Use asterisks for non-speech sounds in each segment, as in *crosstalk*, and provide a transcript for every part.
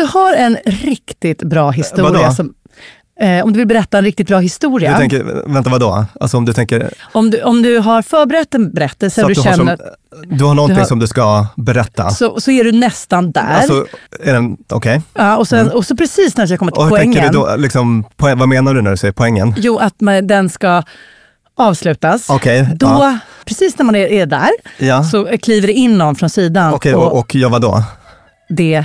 du har en riktigt bra historia, Vadå? som, eh, om du vill berätta en riktigt bra historia, Du tänker, vänta vadå? Alltså om du tänker, om, du, om du har förberett en berättelse så och du du har, känner, som, du har någonting du har- som du ska berätta. så, så är du nästan där. Alltså, okej. ja, och, sen, och så precis när jag kommer till Och tänker poängen, du då, liksom, poäng, vad menar du när du säger poängen? jo, att man, den ska avslutas. Okej, Då, ja. precis när man är, är där, Ja. så kliver det in någon från sidan Okej, och, och, och jag vadå? det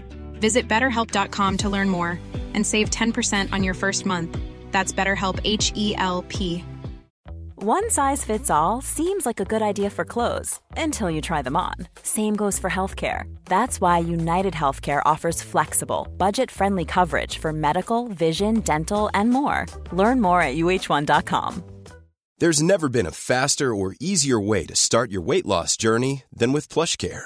Visit betterhelp.com to learn more and save 10% on your first month. That's BetterHelp H E L P. One size fits all seems like a good idea for clothes until you try them on. Same goes for healthcare. That's why United Healthcare offers flexible, budget friendly coverage for medical, vision, dental, and more. Learn more at uh1.com. There's never been a faster or easier way to start your weight loss journey than with PlushCare.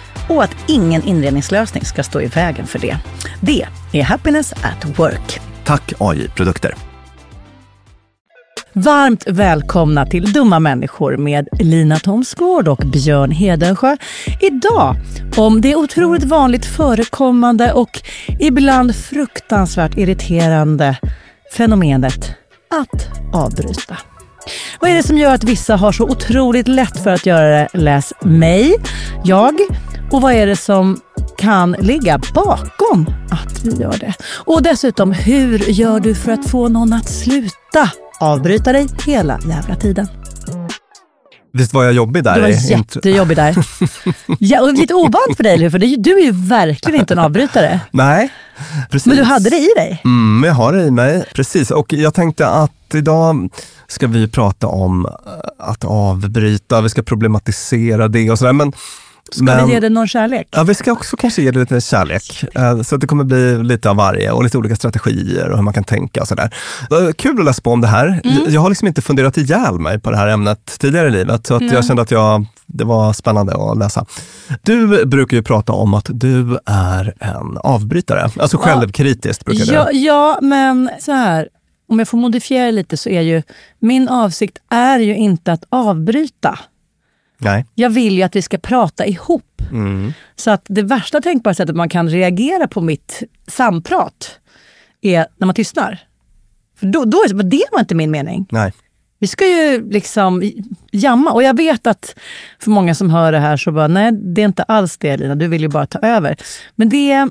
och att ingen inredningslösning ska stå i vägen för det. Det är Happiness at Work. Tack AI Produkter. Varmt välkomna till Dumma människor med Lina Thomsgård och Björn Hedensjö. Idag om det otroligt vanligt förekommande och ibland fruktansvärt irriterande fenomenet att avbryta. Vad är det som gör att vissa har så otroligt lätt för att göra det? Läs mig, jag. Och vad är det som kan ligga bakom att vi gör det? Och dessutom, hur gör du för att få någon att sluta avbryta dig hela jävla tiden? Visst var jag jobbig där? Du var jättejobbig där. *laughs* ja, och lite ovant för dig, eller hur? För du är ju verkligen inte en avbrytare. Nej, precis. Men du hade det i dig. Mm, jag har det i mig, precis. Och jag tänkte att idag ska vi prata om eh, att avbryta, vi ska problematisera det och sådär. Men, Ska men, vi ge dig någon kärlek? Ja, vi ska också kanske ge det lite kärlek. Eh, Så att det kommer bli lite av varje och lite olika strategier och hur man kan tänka och sådär. Det var Kul att läsa på om det här. Jag har liksom inte funderat ihjäl mig på det här ämnet tidigare i livet, så att jag kände att jag, det var spännande att läsa. Du brukar ju prata om att du är en avbrytare, alltså självkritiskt brukar du. Ja, ja, men så här. Om jag får modifiera lite så är ju min avsikt är ju inte att avbryta. Nej. Jag vill ju att vi ska prata ihop. Mm. Så att det värsta tänkbara sättet man kan reagera på mitt samprat är när man tystnar. För då, då är det, det var inte min mening. Nej. Vi ska ju liksom jamma. Och jag vet att för många som hör det här så bara, nej det är inte alls det Lina, du vill ju bara ta över. Men det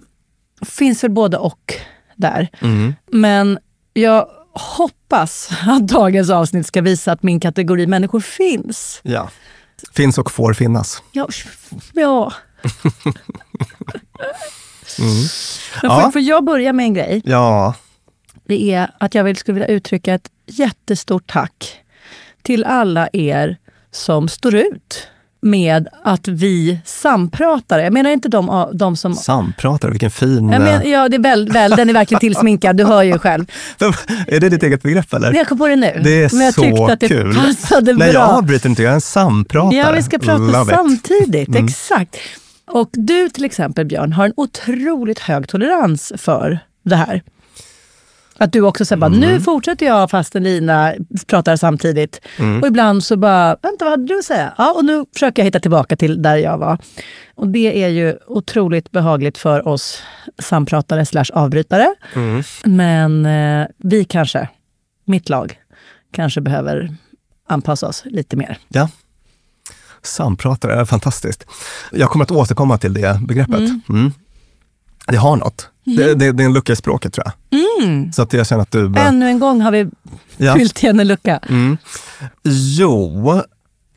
finns väl både och där. Mm. Men jag hoppas att dagens avsnitt ska visa att min kategori människor finns. Ja. Finns och får finnas. Ja. ja. Men får, Ja. får jag börja med en grej? Ja. Det är att jag vill, skulle vilja uttrycka ett jättestort tack till alla er som står ut med att vi sampratar. Jag menar inte de, de som... Sampratare, vilken fin... Men, ja, det är väl, väl, den är verkligen tillsminkad, du hör ju själv. *laughs* är det ditt eget begrepp eller? Jag kom på det nu. Det är men jag så tyckte att det kul. passade Nej, bra. jag avbryter inte, jag är en sampratare. Ja, vi ska prata Love it. Mm. samtidigt. Exakt. Och du till exempel Björn har en otroligt hög tolerans för det här. Att du också säger Mm. nu fortsätter jag fastän Lina pratar samtidigt. Mm. Och ibland så bara, vänta vad hade du att säga? Ja, och nu försöker jag hitta tillbaka till där jag var. Och det är ju otroligt behagligt för oss sampratare slash avbrytare. Mm. Men eh, vi kanske, mitt lag, kanske behöver anpassa oss lite mer. Ja. Sampratare är fantastiskt. Jag kommer att återkomma till det begreppet. Mm. Det har något. Det, det, det är en lucka i språket tror jag. Så att jag känner att du... Ännu en gång har vi Ja. fyllt igen en lucka. Mm. Jo,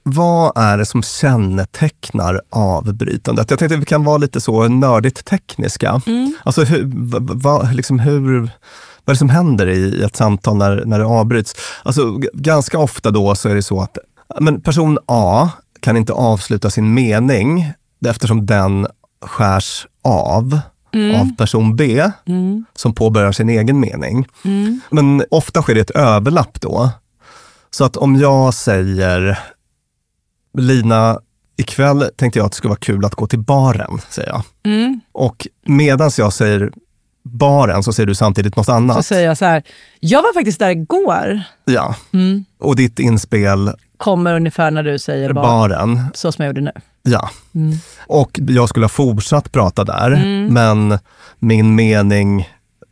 vad är det som kännetecknar avbrytandet? Jag tänkte att vi kan vara lite så nördigt tekniska. Alltså hur, va, va, liksom hur, vad är det som händer i, ett samtal när, när det avbryts? Alltså, ganska ofta då så är det så att men person A kan inte avsluta sin mening eftersom den skärs av av person B som påbörjar sin egen mening. Men ofta sker det ett överlapp då. Så att om jag säger Lina, ikväll tänkte jag att det skulle vara kul att gå till baren, säger jag. Och medan jag säger baren så säger du samtidigt något Så annat. säger jag så här, jag var faktiskt där igår. Ja. Och ditt inspel, Kommer ungefär när du säger bara, baren, så som jag gjorde nu. ja. Och jag skulle ha fortsatt prata där, men min mening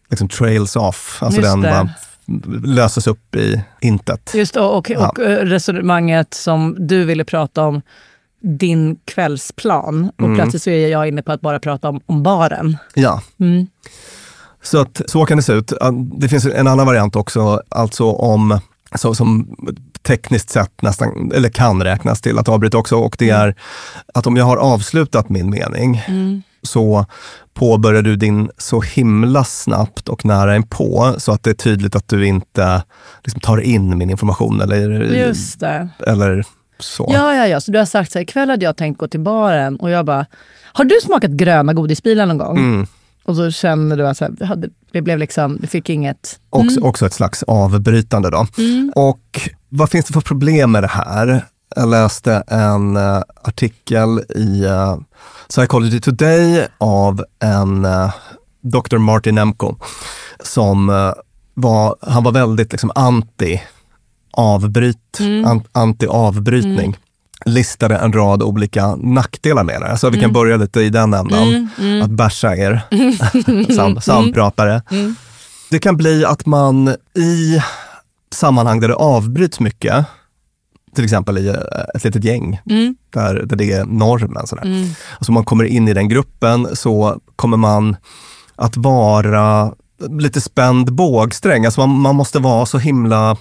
liksom trails off. Alltså Just den bara löses upp i intet. Just och, och, och eh, resonemanget som du ville prata om, din kvällsplan. Och plötsligt så är jag inne på att bara prata om, om baren. Ja. Mm. Så att så kan det se ut. Det finns en annan variant också, alltså om, så, som tekniskt sett nästan, eller kan räknas till att avbryta också, och det är att om jag har avslutat min mening så påbörjar du din så himla snabbt och nära inpå så att det är tydligt att du inte liksom, tar in min information eller, Just det. eller så. Ja, ja, ja. Så du har sagt så här, ikväll hade jag tänkt gå till baren och jag bara, har du smakat gröna godisbilar någon gång? Mm. Och så känner du att det hade- blev liksom, du fick inget. Också, också ett slags avbrytande då. Och vad finns det för problem med det här? Jag läste en eh, artikel i eh, Psychology Today av en uh, Dr. Martin Emko som eh, var, han var väldigt liksom anti avbryt, an, anti-avbrytning. Listade en rad olika nackdelar med det. Så vi kan börja lite i den ändan. Att basha er, *laughs* sam, sampratare. Det kan bli att man i sammanhang där det avbryts mycket, till exempel i eh, ett litet gäng, där, där det är normen. Sådär. Alltså om man kommer in i den gruppen så kommer man att vara lite spänd bågsträng. Alltså man, man måste vara så himla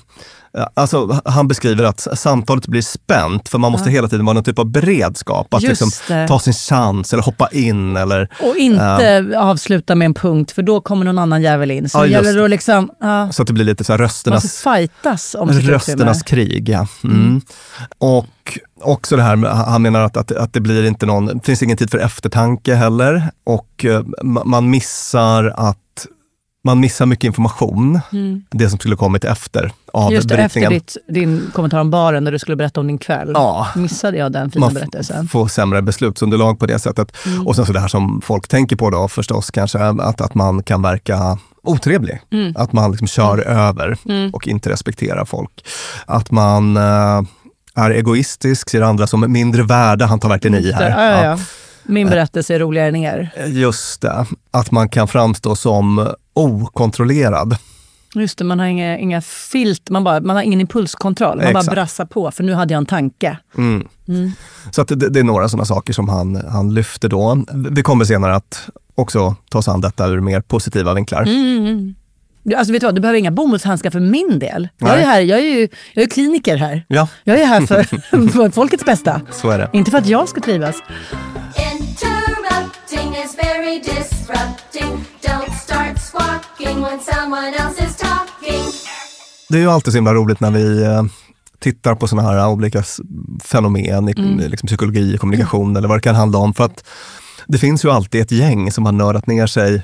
Alltså, han beskriver att samtalet blir spänt för man måste ja. hela tiden vara någon typ av beredskap. Att liksom ta sin chans eller hoppa in. Eller, och inte äh, avsluta med en punkt för då kommer någon annan jävel in. Så, ja, gäller det liksom, ja. så att det blir lite så här rösternas, fightas om rösternas krig. Ja. Mm. Mm. Och också det här, han menar att, att, att det blir inte någon, finns ingen tid för eftertanke heller och uh, man missar att man missar mycket information. Mm. Det som skulle kommit efter avbrytningen. Just det, efter ditt, din kommentar om baren där du skulle berätta om din kväll. Ja. Missade jag den fina man berättelsen. Man får sämre beslutsunderlag på det sättet. Mm. Och sen så det här som folk tänker på då förstås kanske, att, att man kan verka otrevlig. Mm. Att man liksom kör mm. över mm. och inte respekterar folk. Att man äh, är egoistisk, ser andra som mindre värda. Han tar verkligen i här. Ja, ja, Min berättelse är roligare än er. Just det. Att man kan framstå som okontrollerad. Just det, man har inga, inga filt, man, bara, man har ingen impulskontroll. Man Exakt. bara brassar på, för nu hade jag en tanke. Mm. Mm. Så att det, det, är några sådana saker som han, han lyfter då. Vi kommer senare att också ta oss an detta ur mer positiva vinklar. Mm. Mm, mm. Alltså vet du vad, du behöver inga bomullshandskar för min del. Jag är, här, jag är ju jag är kliniker här. Ja. Jag är här för, *laughs* *laughs* för folkets bästa. Så är det. Inte för att jag ska trivas. Det är ju alltid så himla roligt när vi eh, tittar på sådana här olika fenomen i mm. liksom psykologi, kommunikation eller vad det kan handla om. För att det finns ju alltid ett gäng som har nördat ner sig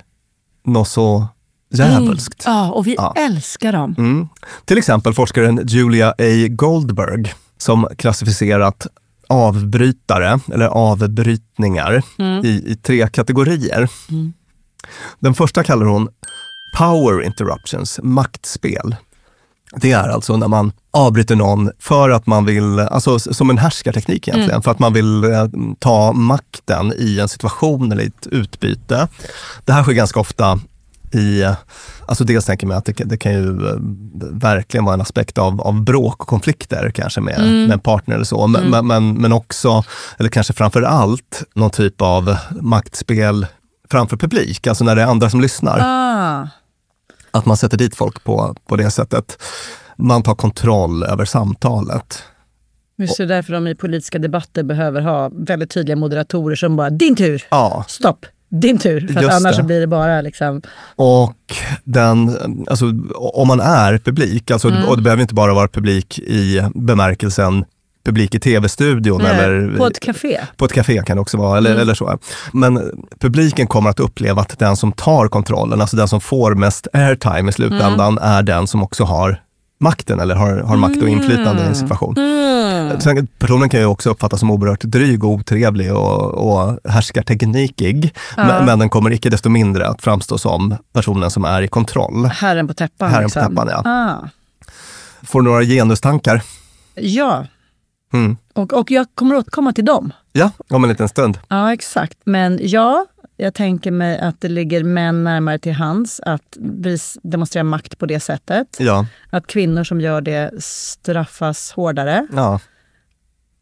något så djävulskt. Ja, och vi ja. älskar dem. Mm. Till exempel forskaren Julia A. Goldberg som klassificerat avbrytare eller avbrytningar mm. i, i, tre kategorier. Mm. Den första kallar hon power interruptions, maktspel. Det är alltså när man avbryter någon för att man vill, alltså som en härskarteknik egentligen, mm. för att man vill eh, ta makten i en situation eller i ett utbyte. Det här sker ganska ofta i, alltså dels tänker man att det, det, kan ju eh, verkligen vara en aspekt av, av bråk och konflikter kanske med, mm. med en partner eller så, men, mm. men, men också, eller kanske framför allt, någon typ av maktspel framför publik, alltså när det är andra som lyssnar. Ah. Att man sätter dit folk på, på det sättet. Man tar kontroll över samtalet. Just det, därför de i politiska debatter behöver ha väldigt tydliga moderatorer som bara “din tur, ja. stopp, din tur”. För annars blir det bara liksom... Och den, alltså, om man är publik, alltså, mm. och det behöver inte bara vara publik i bemärkelsen publik i tv-studion. Eller på ett café. På ett café kan det också vara, eller, mm. eller så. Men publiken kommer att uppleva att den som tar kontrollen, alltså den som får mest airtime i slutändan, mm. är den som också har makten eller har, har makt och inflytande mm. i en mm. situation. Mm. Sen, personen kan ju också uppfattas som oerhört dryg och otrevlig och, och härskarteknikig. Ja. Men, men, den kommer icke desto mindre att framstå som personen som är i kontroll. Herren på täppan. Herren liksom. på täppan, ja. Ah. Får några genustankar? Ja, Mm. Och, och jag kommer återkomma till dem. Ja, om en liten stund. Ja, exakt. Men ja, jag tänker mig att det ligger män närmare till hands att demonstrera makt på det sättet. Ja. Att kvinnor som gör det straffas hårdare. Ja.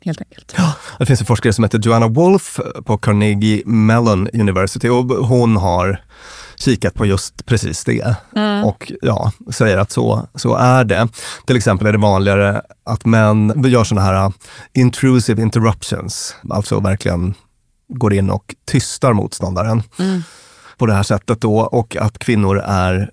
Helt enkelt. Ja, det finns en forskare som heter Joanna Wolf på Carnegie Mellon University och hon har kikat på just precis det mm. och ja, säger att så, så är det. Till exempel är det vanligare att män gör sådana här uh, intrusive interruptions, alltså verkligen går in och tystar motståndaren mm. på det här sättet då och att kvinnor är,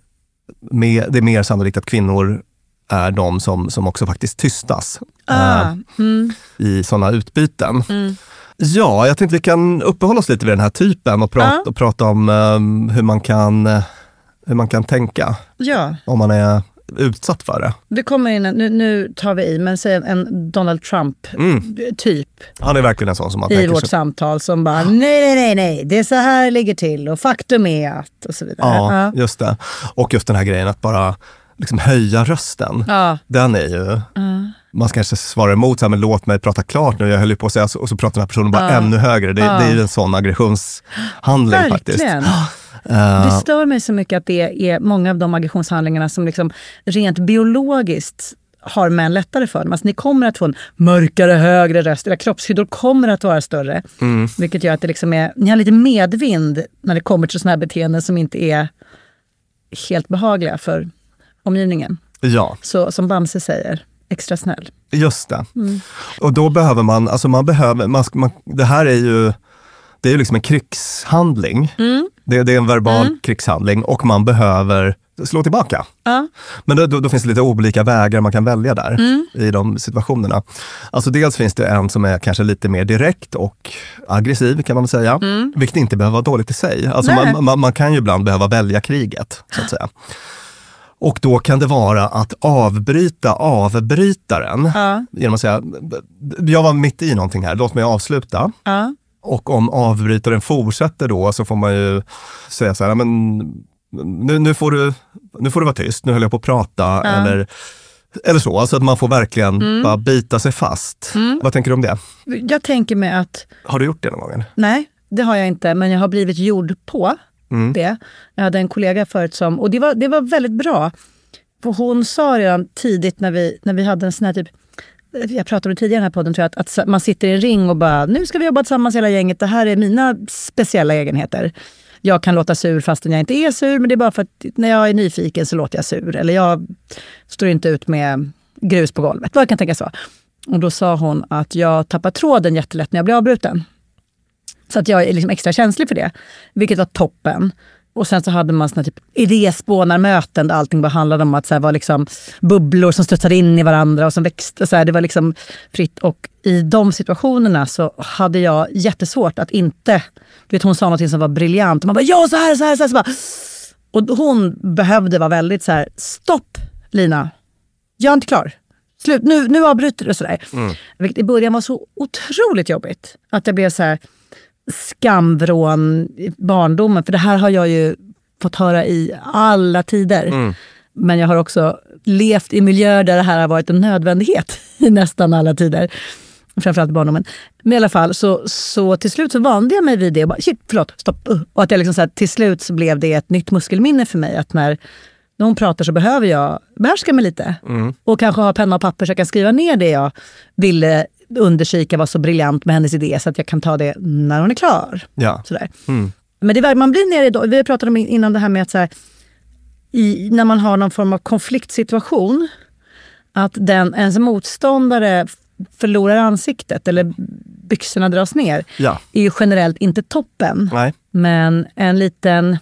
med, det är mer sannolikt att kvinnor är de som, som också faktiskt tystas ah. äh, mm. i sådana utbyten. Mm. Ja, jag tänkte vi kan uppehålla oss lite vid den här typen och prata, ja. och prata om um, hur, man kan, hur man kan tänka. Ja. Om man är utsatt för det. Det kommer in, en, nu, nu tar vi i, men säg en Donald Trump-typ. Mm. Han är verkligen en sån som man I vårt sig. samtal som bara, nej, nej, nej, nej, det är så här det ligger till och faktum är att och så vidare. Ja, ja. just det. Och just den här grejen att bara liksom höja rösten. Ja. Den är ju... Mm man ska kanske svara emot, så här, men låt mig prata klart nu, jag höll ju på att säga, och så pratar den här personen bara ja. ännu högre. Det, ja. det är ju en sån aggressionshandling Verkligen. faktiskt. *gasps* Uh, det stör mig så mycket att det är många av de aggressionshandlingarna som liksom rent biologiskt har män lättare för. Alltså, ni kommer att få en mörkare, högre röst. Era kroppshyddor kommer att vara större. Mm. Vilket gör att det liksom är, ni har lite medvind när det kommer till sådana här beteenden som inte är helt behagliga för omgivningen. Ja, Så som Bamse säger, extra snäll. just det. Och då behöver man, alltså man behöver, man, man, det här är ju, det är ju liksom en krigshandling. Det, det är en verbal krigshandling och man behöver slå tillbaka. Ja. Men då, då, då finns det lite olika vägar man kan välja där i de situationerna. Alltså dels finns det en som är kanske lite mer direkt och aggressiv kan man säga. Vilket inte behöver vara dåligt i sig. Alltså man, man, man kan ju ibland behöva välja kriget, så att säga. Och då kan det vara att avbryta avbrytaren Ja. genom att säga, jag var mitt i någonting här, låt mig avsluta. Ja. Och om avbrytaren fortsätter då så får man ju säga så här, men nu, nu, får du, nu får du vara tyst, nu höll jag på att prata. Eller, eller så, alltså att man får verkligen bara bita sig fast. Vad tänker du om det? Jag tänker mig att, Har du gjort det någon gång? nej, det har jag inte, men jag har blivit gjord på Mm. det. Jag hade en kollega förut som, och det var, det var väldigt bra. För hon sa redan tidigt när vi, när vi hade en sån här typ jag pratade om det tidigare i den här podden, tror jag, att, att man sitter i en ring och bara, nu ska vi jobba tillsammans hela gänget, det här är mina speciella egenheter. Jag kan låta sur fastän jag inte är sur, men det är bara för att när jag är nyfiken så låter jag sur. Eller jag står inte ut med grus på golvet. Vad kan tänka så. Och då sa hon att jag tappar tråden jättelätt när jag blir avbruten. Så att jag är liksom extra känslig för det, vilket var toppen. Och sen så hade man såna typ idéspånarmöten där allting bara handlade om att så här, var liksom bubblor som studsade in i varandra och som växte. Så här, det var liksom fritt. Och i de situationerna så hade jag jättesvårt att inte... Du vet, hon sa något som var briljant man bara ja, så här, så här, så här. Så bara, och hon behövde vara väldigt så här, stopp Lina, jag är inte klar. Slut, nu, nu avbryter du sådär. Vilket i början var så otroligt jobbigt. Att jag blev så här skamvrån barndomen. För det här har jag ju fått höra i alla tider. Men jag har också levt i miljöer där det här har varit en nödvändighet i nästan alla tider. Framförallt i barndomen. Men i alla fall, så, så till slut så vande jag mig vid det. Och bara, shit, förlåt, stopp. uh. Och att jag liksom så här, till slut så blev det ett nytt muskelminne för mig. Att när, när hon pratar så behöver jag behärska mig lite. Och kanske ha penna och papper så jag kan skriva ner det jag ville undersöka var så briljant med hennes idé så att jag kan ta det när hon är klar. Ja. Sådär. Men det man blir nere i, vi pratade om innan det här med att här, i, när man har någon form av konfliktsituation, att den, ens motståndare förlorar ansiktet eller byxorna dras ner, Ja. är ju generellt inte toppen. Nej. Men en liten,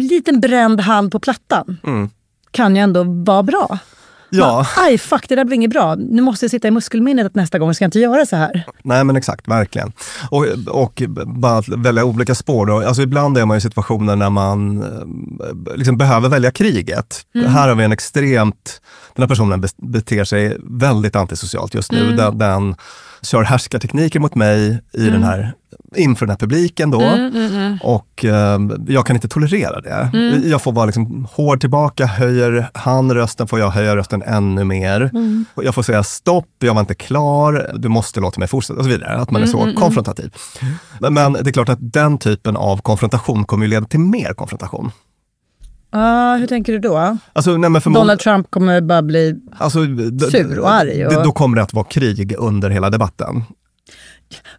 liten bränd hand på plattan kan ju ändå vara bra. Ja. Aj, fuck, det där blir inget bra. Nu måste jag sitta i muskelminnet att nästa gång ska jag inte göra så här. Nej men exakt, verkligen. Och, och bara att välja olika spår. Då. Alltså ibland är man i situationer när man eh, liksom behöver välja kriget. Här har vi en extremt, den här personen be- beter sig väldigt antisocialt just nu. Den, den kör härskartekniker mot mig i den här, inför den här publiken då. Och eh, jag kan inte tolerera det. Jag får vara liksom hård tillbaka, höjer han rösten får jag höja rösten ännu mer. Jag får säga stopp, jag var inte klar, du måste låta mig fortsätta och så vidare. Att man är så konfrontativ. Men, men det är klart att den typen av konfrontation kommer ju leda till mer konfrontation. Ah, hur tänker du då? Alltså, nej, Donald Trump kommer bara bli... alltså, sur och arg och- Då kommer det att vara krig under hela debatten.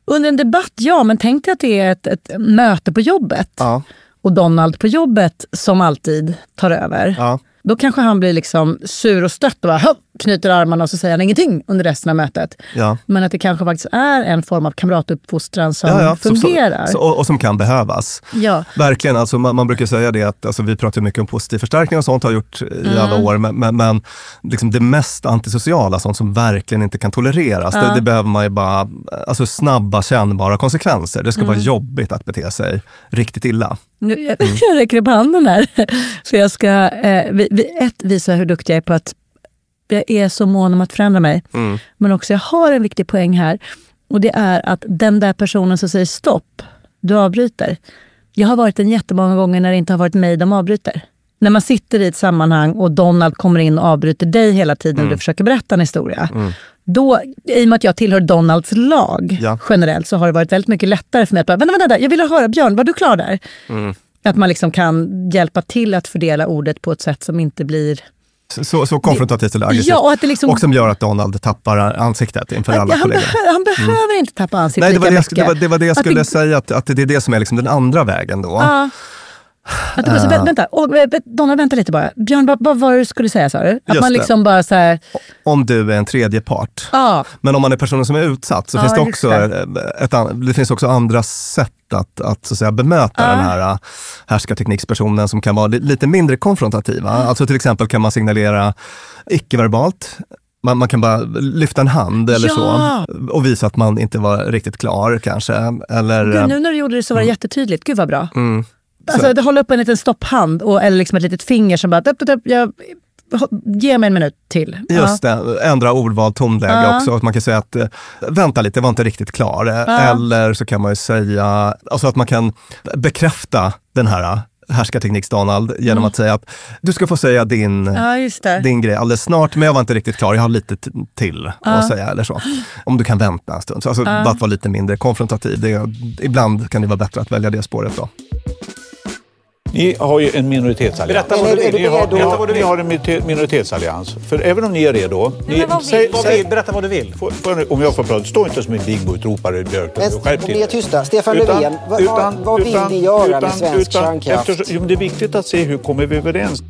Under en debatt, ja, men tänk dig att det är ett, ett möte på jobbet. Ja, Och Donald på jobbet, som alltid, tar över. ja, Då kanske han blir liksom sur och stött och bara, "Hopp", knyter armarna och så säger han ingenting under resten av mötet. ja. Men att det kanske faktiskt är en form av kamratuppfostran som ja, ja. Fungerar. Så, så, och, och som kan behövas. ja. Verkligen, alltså man, man brukar säga det att alltså vi pratar mycket om positiv förstärkning och sånt har gjort i Mm. alla år, men, men, men liksom det mest antisociala, sånt som verkligen inte kan tolereras, det, det behöver man ju bara, alltså snabba kännbara konsekvenser. Det ska Mm. vara jobbigt att bete sig riktigt illa. Nu, jag, *laughs* jag räcker upp handen här. För jag ska eh, vi, vi, ett, visa hur duktig jag är på att jag är så mån om att förändra mig. Men också jag har en viktig poäng här. Och det är att den där personen som säger stopp, du avbryter. Jag har varit den jättemånga gånger när det inte har varit mig de avbryter. När man sitter i ett sammanhang och Donald kommer in och avbryter dig hela tiden och du försöker berätta en historia. Då, I och med att jag tillhör Donalds lag Ja. generellt så har det varit väldigt mycket lättare för mig att bara, vänta, vänta, jag vill höra Björn, var du klar där? Att man liksom kan hjälpa till att fördela ordet på ett sätt som inte blir... Så, så konfrontativt eller aggressivt. Ja, och att liksom- och som gör att Donald tappar ansiktet inför alla han, kollegor. behö, han behöver inte tappa ansiktet Nej, det var lika det, jag, mycket. det, var, det var det jag Att skulle det- säga, att, att det är det som är liksom den andra vägen då. Ja, Att du bara, så, vä- vänta, vä- Donna vänta lite bara. Björn, vad, vad var det du skulle säga sa du? Att Just man det. liksom bara så här, Om du är en tredje part. ja, Men om man är personen som är utsatt så Ja, finns det också, det. Ett, an- det finns också andra sätt att, att, så att säga, bemöta Ja. den här härskarteknikspersonen som kan vara li, lite mindre konfrontativa. Alltså till exempel kan man signalera icke-verbalt. Man, man kan bara lyfta en hand eller Ja. så och visa att man inte var riktigt klar kanske. Eller, Gud, nu när du gjorde det så var det jättetydligt. Gud vad bra. mm, Alltså, det håller upp en liten stopphand och, eller liksom ett litet finger som bara, upp, upp, upp, jag, ge mig en minut till. Just det, ändra ordval, tonläge Ja. också. Att man kan säga att eh, vänta lite, jag var inte riktigt klar. Eh, Ja. Eller så kan man ju säga, alltså att man kan bekräfta den här eh, härskartekniks-Donald genom att säga att du ska få säga din, Ja, din grej alldeles snart, men jag var inte riktigt klar, jag har lite till Ja. att säga eller så. Om du kan vänta en stund. Så alltså, bara att vara lite mindre konfrontativ. Det, ibland kan det vara bättre att välja det spåret då. Ni har ju en minoritetsallians. Berätta vad du vill. Ni har, ni har, ni har en minoritet- minoritetsallians. För även om ni är redo... Ni, vad säg, Vad säg, berätta vad du vill. får, får, om jag får prata, stå inte som en bingoutropare Björk. Men Skärp till ni är tysta. Stefan Löfven, vad- vad- vad vill ni göra med svensk kärnkraft? eftersom- det är viktigt att se hur kommer vi överens.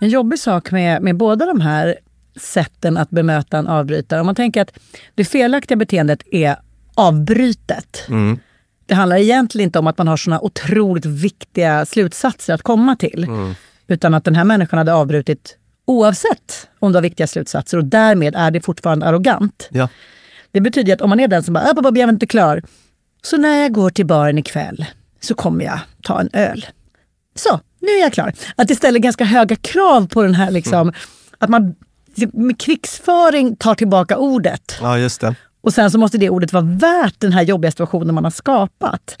En jobbig sak med, med båda de här sätten att bemöta en avbrytare. Om man tänker att det felaktiga beteendet är avbrytet. Det handlar egentligen inte om att man har såna otroligt viktiga slutsatser att komma till. Utan att den här människan hade avbrutit oavsett om det var viktiga slutsatser och därmed är det fortfarande arrogant. Ja. Det betyder att om man är den som bara, "Upp, upp, upp, jag är inte klar. Så när jag går till baren ikväll så kommer jag ta en öl. Så, nu är jag klar. Att det ställer ganska höga krav på den här, liksom, att man med krigsföring tar tillbaka ordet. ja, just det. Och sen så måste det ordet vara värt den här jobbiga situationen man har skapat.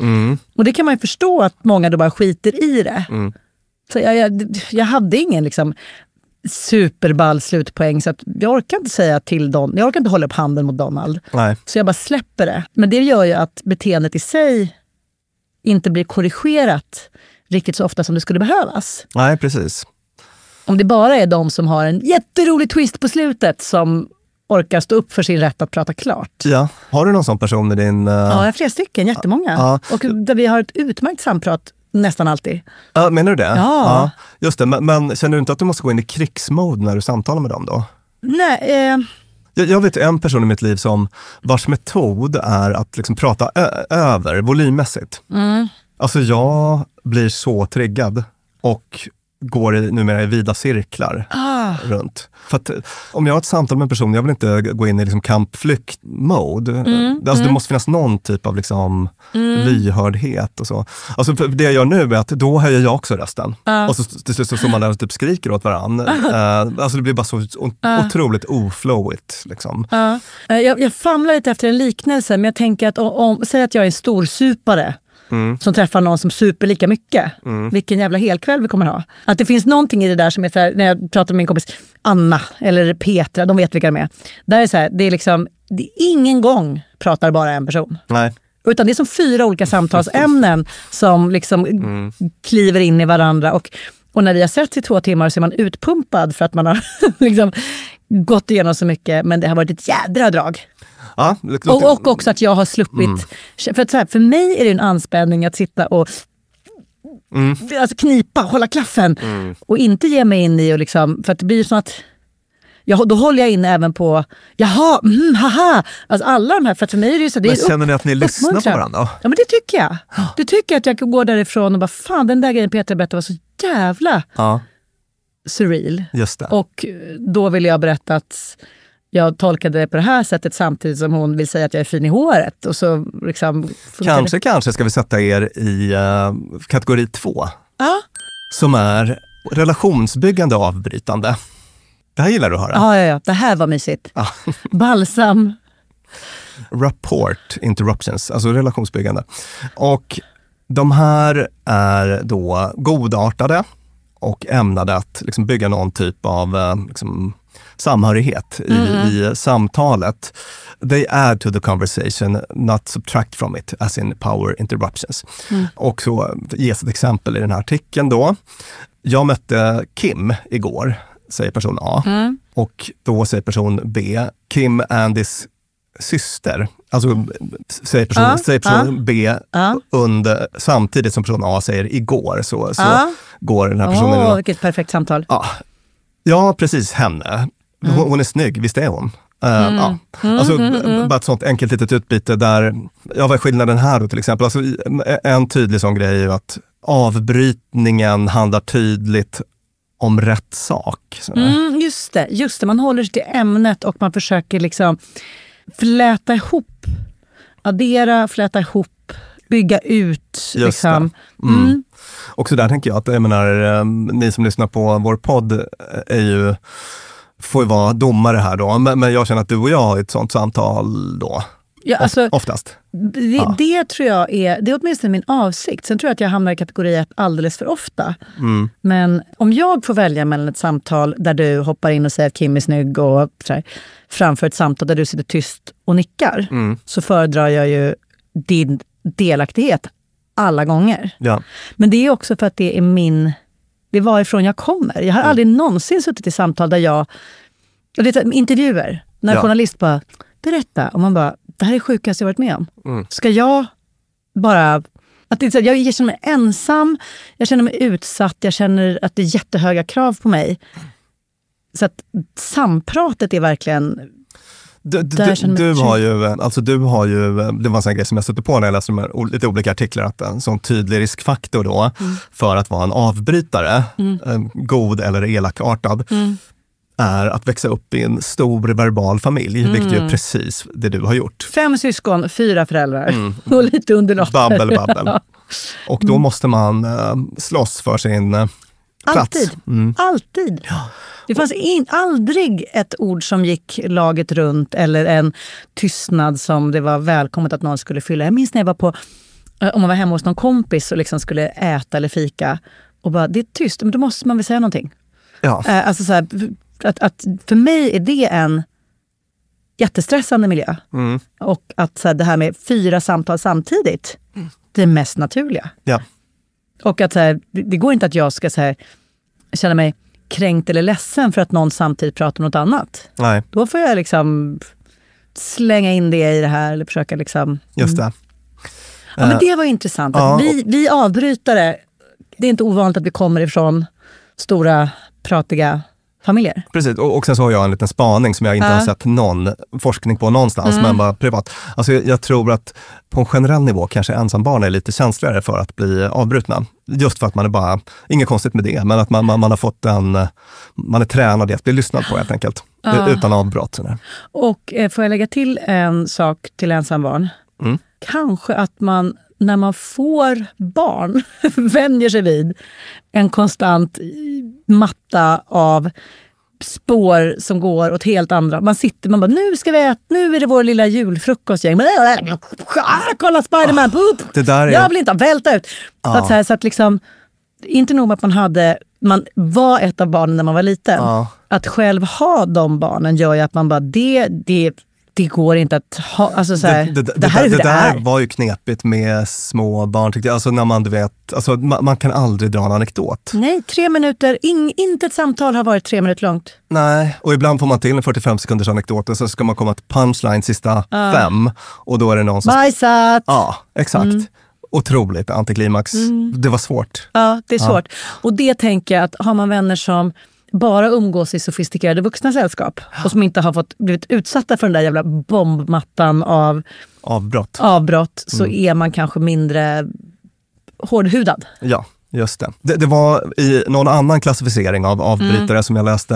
Och det kan man ju förstå att många då bara skiter i det. Så jag, jag, jag hade ingen liksom superball slutpoäng så att jag orkar inte säga till Don, jag orkar inte hålla upp handen mot Donald. Nej. Så jag bara släpper det. Men det gör ju att beteendet i sig inte blir korrigerat riktigt så ofta som det skulle behövas. Nej, precis. Om det bara är de som har en jätterolig twist på slutet som orkar stå upp för sin rätt att prata klart. Ja. Har du någon sån person i din... eh, Ja, jag har flera stycken, jättemånga. Ja. Och där vi har ett utmärkt samprat nästan alltid. Ja, menar du det? Ja. Just det, men, men känner du inte att du måste gå in i krigsmode när du samtalar med dem då? Nej, eh, Jag, jag vet en person i mitt liv som vars metod är att liksom prata över volymmässigt. Mm. Alltså jag blir så triggad och går i, numera i vida cirklar Ah. runt. För att om jag har ett samtal med en person, jag vill inte gå in i liksom kampflykt-mode. Mm, Alltså Det måste finnas någon typ av liksom lyhördhet och så. Alltså för det jag gör nu är att då höjer jag också rösten. Och så till slut så står man där och typ skriker åt varandra. *laughs* Eh, alltså det blir bara så o- otroligt oflowigt. Liksom. Eh, jag, jag famlar lite efter en liknelse, men jag tänker att om, om, säg att jag är en storsupare som träffar någon som super lika mycket. Vilken jävla helkväll vi kommer ha. Att det finns någonting i det där som är så här, när jag pratar med min kompis Anna eller Petra, de vet vilka de är. Där är det så här, det är liksom, det är ingen gång pratar bara en person. Nej. Utan det är som fyra olika samtalsämnen som liksom kliver in i varandra. Och, och när vi har sett i två timmar så är man utpumpad för att man har *laughs* liksom gått igenom så mycket. Men det har varit ett jädra drag. Ja, Och, och också att jag har sluppit... För, att så här, för mig är det en anspänning att sitta och alltså knipa, hålla klaffen. Och inte ge mig in i och liksom... För att det blir som att... Jag, då håller jag in även på, jaha, mm, haha. Alltså alla de här, för för mig är det ju så... Det är Men upp- känner ni att ni lyssnar på varandra? Ja men det tycker jag. Det tycker jag att jag kan gå därifrån och bara, fan den där grejen Petra berättade var så jävla Ja, surreal. just det. Och då vill jag berätta att jag tolkade det på det här sättet samtidigt som hon vill säga att jag är fin i håret. Och så liksom Kanske, Det. kanske ska vi sätta er i eh, kategori två. Ja. Som är relationsbyggande avbrytande. Det här gillar du att höra. Ja, ja, ja, det här var mysigt. Ja. *laughs* Balsam. Rapport interruptions, alltså relationsbyggande. Och de här är då godartade och ämnade att liksom bygga någon typ av eh, liksom, samhörighet i, i samtalet. They add to the conversation, not subtract from it, as in power interruptions. Och så ges ett exempel i den här artikeln då. Jag mötte Kim igår, säger person A. Och då säger person B, Kim and his syster, alltså säger person, Ja, säger person ja. B Ja. under, samtidigt som person A säger igår, så, så går den här personen... Åh, då- vilket perfekt samtal. Ja, ja precis henne. Hon, Mm. hon är snygg, visst är hon? Eh, ja. Alltså, mm, b- Bara ett sånt enkelt litet utbyte där, ja vad är skillnaden här då till exempel? Alltså, en tydlig sån grej är ju att avbrytningen handlar tydligt om rätt sak. Mm, just det, just det, man håller sig till ämnet och man försöker liksom fläta ihop, addera, fläta ihop, bygga ut. Liksom. det. Mm. Och så där tänker jag att, jag menar, eh, ni som lyssnar på vår podd eh, är ju, får ju vara domare här då, men, men jag känner att du och jag har ett sånt samtal då, Ja, alltså, oftast. det, Ja. det tror jag är, det är åtminstone min avsikt. Sen tror jag att jag hamnar i kategori ett alldeles för ofta. Mm. Men om jag får välja mellan ett samtal där du hoppar in och säger att Kim är snygg och här, framför ett samtal där du sitter tyst och nickar, Mm. så föredrar jag ju din delaktighet alla gånger. Ja. Men det är också för att det är min... Det är varifrån jag kommer. Jag har Mm. aldrig någonsin suttit i samtal där jag... Och det är intervjuer, när Ja. journalist bara “berätta” och man bara “det här är det sjukaste jag varit med om”. Mm. Ska jag bara... Att det jag känner mig ensam, jag känner mig utsatt, jag känner att det är jättehöga krav på mig. Så att sampratet är verkligen... Du, du, du, har ju, alltså du har ju, det var en sån grej som jag stötte på när jag läste de här, lite olika artiklar, att en sån tydlig riskfaktor då Mm. för att vara en avbrytare, eh, god eller elakartad, Mm. är att växa upp i en stor verbal familj, vilket ju är precis det du har gjort. Fem syskon, fyra föräldrar *laughs* och lite underlotter. Babbel, babbel. *laughs* Och då måste man eh, slåss för sin eh, plats. Alltid. Mm. Alltid. Det fanns in, aldrig ett ord som gick laget runt eller en tystnad som det var välkommet att någon skulle fylla. Jag minns när jag var på, eh, om man var hemma hos någon kompis och liksom skulle äta eller fika och bara, det är tyst, men då måste man väl säga någonting. Ja. Eh, Alltså så här, att, att för mig är det en jättestressande miljö. Mm. Och att så här, det här med fyra samtal samtidigt, det mest naturliga. Ja. Och att så här, det, det går inte att jag ska så här, känna mig kränkt eller ledsen för att någon samtidigt pratar om något annat. Nej, Då får jag liksom slänga in det i det här eller försöka liksom... just det. Ja, men det var intressant. Ja, vi, vi avbrytare, det är inte ovanligt att vi kommer ifrån stora pratiga familjer. Precis, och, och sen så har jag en liten spaning som jag inte Ja. har sett någon forskning på någonstans, Mm. men bara privat. Alltså jag, jag tror att på en generell nivå kanske ensambarn är lite känsligare för att bli avbrutna. Just för att man är bara, inget konstigt med det, men att man, man, man har fått en, man är tränad i att bli lyssnad på helt enkelt. Ja. Utan avbrott. Sådär. Och eh, får jag lägga till en sak till ensambarn? Mm. Kanske att man när man får barn *laughs* vänjer sig vid en konstant matta av spår som går åt helt andra. Man sitter man bara, nu ska vi äta, nu är det vår lilla julfrukostgäng. Men, ah, kolla Spiderman! Där är, Jag vill inte välta ut! Ja. Att så, här, så att liksom, inte nog med att man hade, man var ett av barnen när man var liten. Ja. Att själv ha de barnen gör ju att man bara, det, det, det går inte att ha, alltså så här, det, det, det, här är det, hur det, där är. var ju knepigt med små barn tyckte jag. Alltså när man, du vet, alltså man, man kan aldrig dra en anekdot. Nej, tre minuter, ing, inte ett samtal har varit tre minuter långt. Nej, och ibland får man till en 45 sekunders anekdot och så ska man komma till punchline sista fem och då är det någon som... Bajsat! Ja, exakt. Mm. Otroligt antiklimax. Det var svårt. Ja, det är svårt. Och det tänker jag att har man vänner som bara umgås i sofistikerade vuxna sällskap och som inte har fått blivit utsatta för den där jävla bombmattan av Avbrott. avbrott så är man kanske mindre hårdhudad. Ja, just det. det. Det var i någon annan klassificering av avbrytare Mm. som jag läste,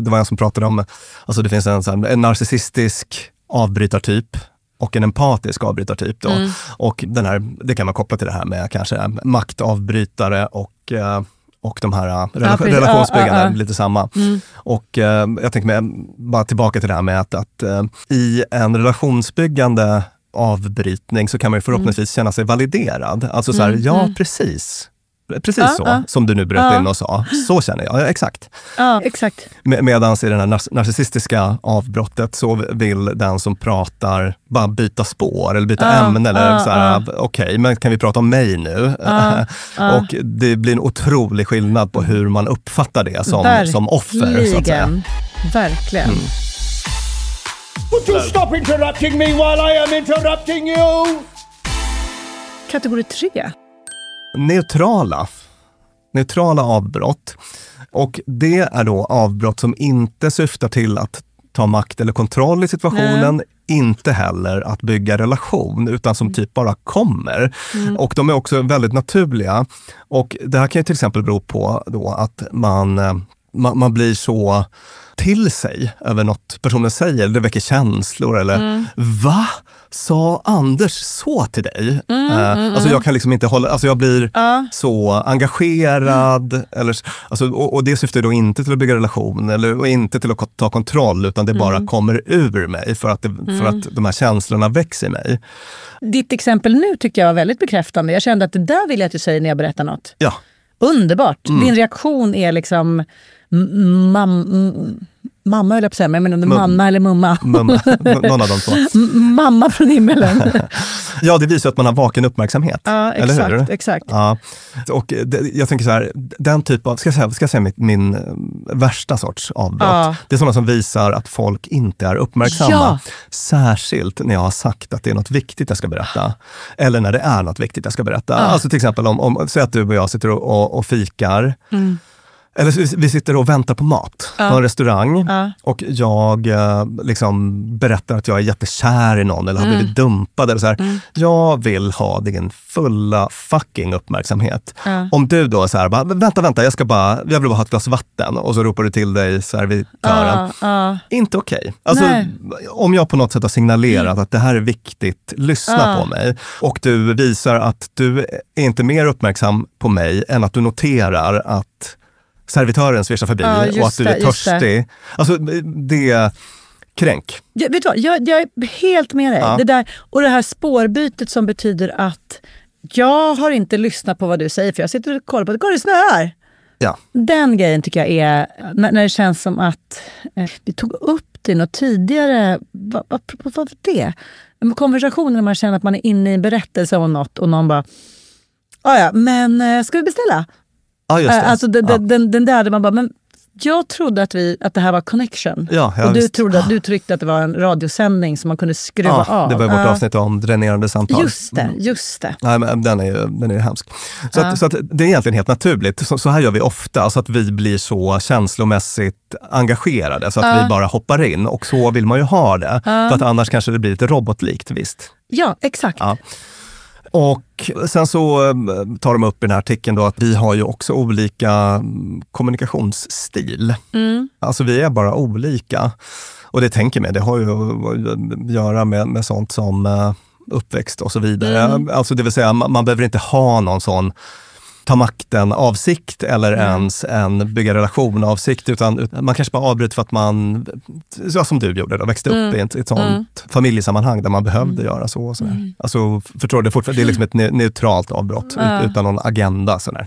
det var en som pratade om, alltså det finns en, här- en narcissistisk avbrytartyp och en empatisk avbrytartyp. Då. Mm. Och den här, det kan man koppla till det här med kanske maktavbrytare och eh, och de här eh, rela- precis. relationsbyggande, Ja, ja, ja. lite samma. Mm. Och eh, jag tänker mig, bara tillbaka till det här med att, att eh, i en relationsbyggande avbrytning så kan man ju förhoppningsvis Mm. känna sig validerad. Alltså så här, ja precis. Precis Ja, så, ja. som du nu bröt Ja. in och sa. Så känner jag, ja, exakt. Ja, exakt. Med, Medan i det här nar- narcissistiska avbrottet så vill den som pratar bara byta spår eller byta Ja, ämne. Eller ja, så här, okej, men kan vi prata om mig nu? Ja, *laughs* ja. och det blir en otrolig skillnad på hur man uppfattar det som, som offer. Så att säga. Verkligen. Verkligen. Would you stop interrupting me while I am interrupting you? Kategori tre. Neutrala. Neutrala avbrott. Och det är då avbrott som inte syftar till att ta makt eller kontroll i situationen, inte heller att bygga relation, utan som typ bara kommer. Och de är också väldigt naturliga. Och det här kan ju till exempel bero på då att man, eh, man, man blir så till sig över något personen säger, det väcker känslor eller Va? Sa Anders så till dig? Eh, alltså jag kan liksom inte hålla, alltså jag blir så engagerad. Eller, alltså, och, och det syftar då inte till att bygga relation eller och inte till att ta kontroll utan det bara kommer ur mig för att, det, för att de här känslorna växer i mig. Ditt exempel nu tyckte jag var väldigt bekräftande. Jag kände att det där vill jag att du säger när jag berättar något. Ja, Underbart. Din reaktion är liksom mam, mamma höll jag på att säga, men jag Mum. mamma eller mumma. mumma, någon av de två. *laughs* M- mamma från himmelen. *laughs* Ja, det visar att man har vaken uppmärksamhet. ja, eller hur? exakt. exakt. Ja, och det, jag tänker så här, den typ av, ska jag säga, ska jag säga min, min eh, värsta sorts avbrott? Ja. Det är sådana som visar att folk inte är uppmärksamma. Ja. Särskilt när jag har sagt att det är något viktigt jag ska berätta. Eller när det är något viktigt jag ska berätta. Alltså till exempel om, om säg att du och jag sitter och, och, och fikar. Mm. Eller vi sitter och väntar på mat på en restaurang Ja. och jag eh, liksom berättar att jag är jättekär i någon eller har Mm. blivit dumpad. Eller så här. Jag vill ha din fulla fucking uppmärksamhet. Ja. Om du då är så här, bara, vänta, vänta, jag, ska bara, jag vill bara ha ett glas vatten och så ropar du till dig servitören. Ja, ja. Inte okej. Alltså, Nej. om jag på något sätt har signalerat att det här är viktigt, lyssna Ja. på mig. Och du visar att du är inte mer uppmärksam på mig än att du noterar att servitören svischar förbi Ja, och att du är just det. törstig. Alltså, det kränk. Jag, vet du vad, jag, jag är helt med dig. Ja. Det där, och det här spårbytet som betyder att jag har inte lyssnat på vad du säger för jag sitter och kollar på. Går det snöar? Ja. Den grejen tycker jag är, när, när det känns som att eh, vi tog upp det något tidigare. Vad va, vad var det? En konversation när man känner att man är inne i en berättelse om något och någon bara "Ah, ja, men eh, ska vi beställa? Ja, just det. Eh, Alltså den, ja. den, den där där man bara, men jag trodde att, vi, att det här var connection. Ja, ja, och du, visst. trodde, att- du tyckte att det var en radiosändning som man kunde skruva ja, av. det var vårt Ja. avsnitt om dränerande samtal. Just det, just det. Nej, men den är ju den är hemsk. Så, Ja. att, så att det är egentligen helt naturligt. Så, så här gör vi ofta, så att vi blir så känslomässigt engagerade så att vi bara hoppar in. Och så vill man ju ha det. För att annars kanske det blir lite robotlikt, visst. Ja, exakt. Och sen så eh, tar de upp i den här artikeln då att vi har ju också olika mm, kommunikationsstil. Mm. Alltså vi är bara olika. Och det tänker mig, det har ju att göra med, med sånt som eh, uppväxt och så vidare. Mm. Alltså det vill säga, man, man behöver inte ha någon sån ta makten avsikt eller Mm. ens en bygga relation avsikt utan man kanske bara avbryter för att man, så som du gjorde, då, växte Mm. upp i ett, ett sånt familjesammanhang där man behövde göra så. Och sådär. Mm. Alltså, förstår du, det är, fortfarande, det är liksom ett ne- neutralt avbrott Ja. ut, utan någon agenda. Sådär.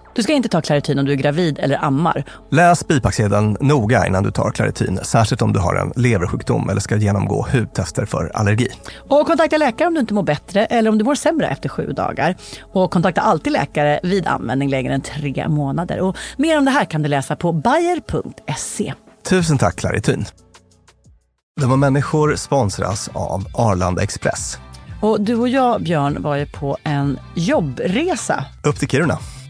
Du ska inte ta Clarityn om du är gravid eller ammar. Läs bipacksedeln noga innan du tar Claritin, särskilt om du har en leversjukdom eller ska genomgå hudtester för allergi. Och kontakta läkare om du inte mår bättre eller om du mår sämre efter sju dagar. Och kontakta alltid läkare vid användning längre än tre månader. Och mer om det här kan du läsa på bayer.se. Tusen tack Claritin. De var människor sponsras av Arlanda Express. Och du och jag, Björn, var ju på en jobbresa. Upp till Kiruna.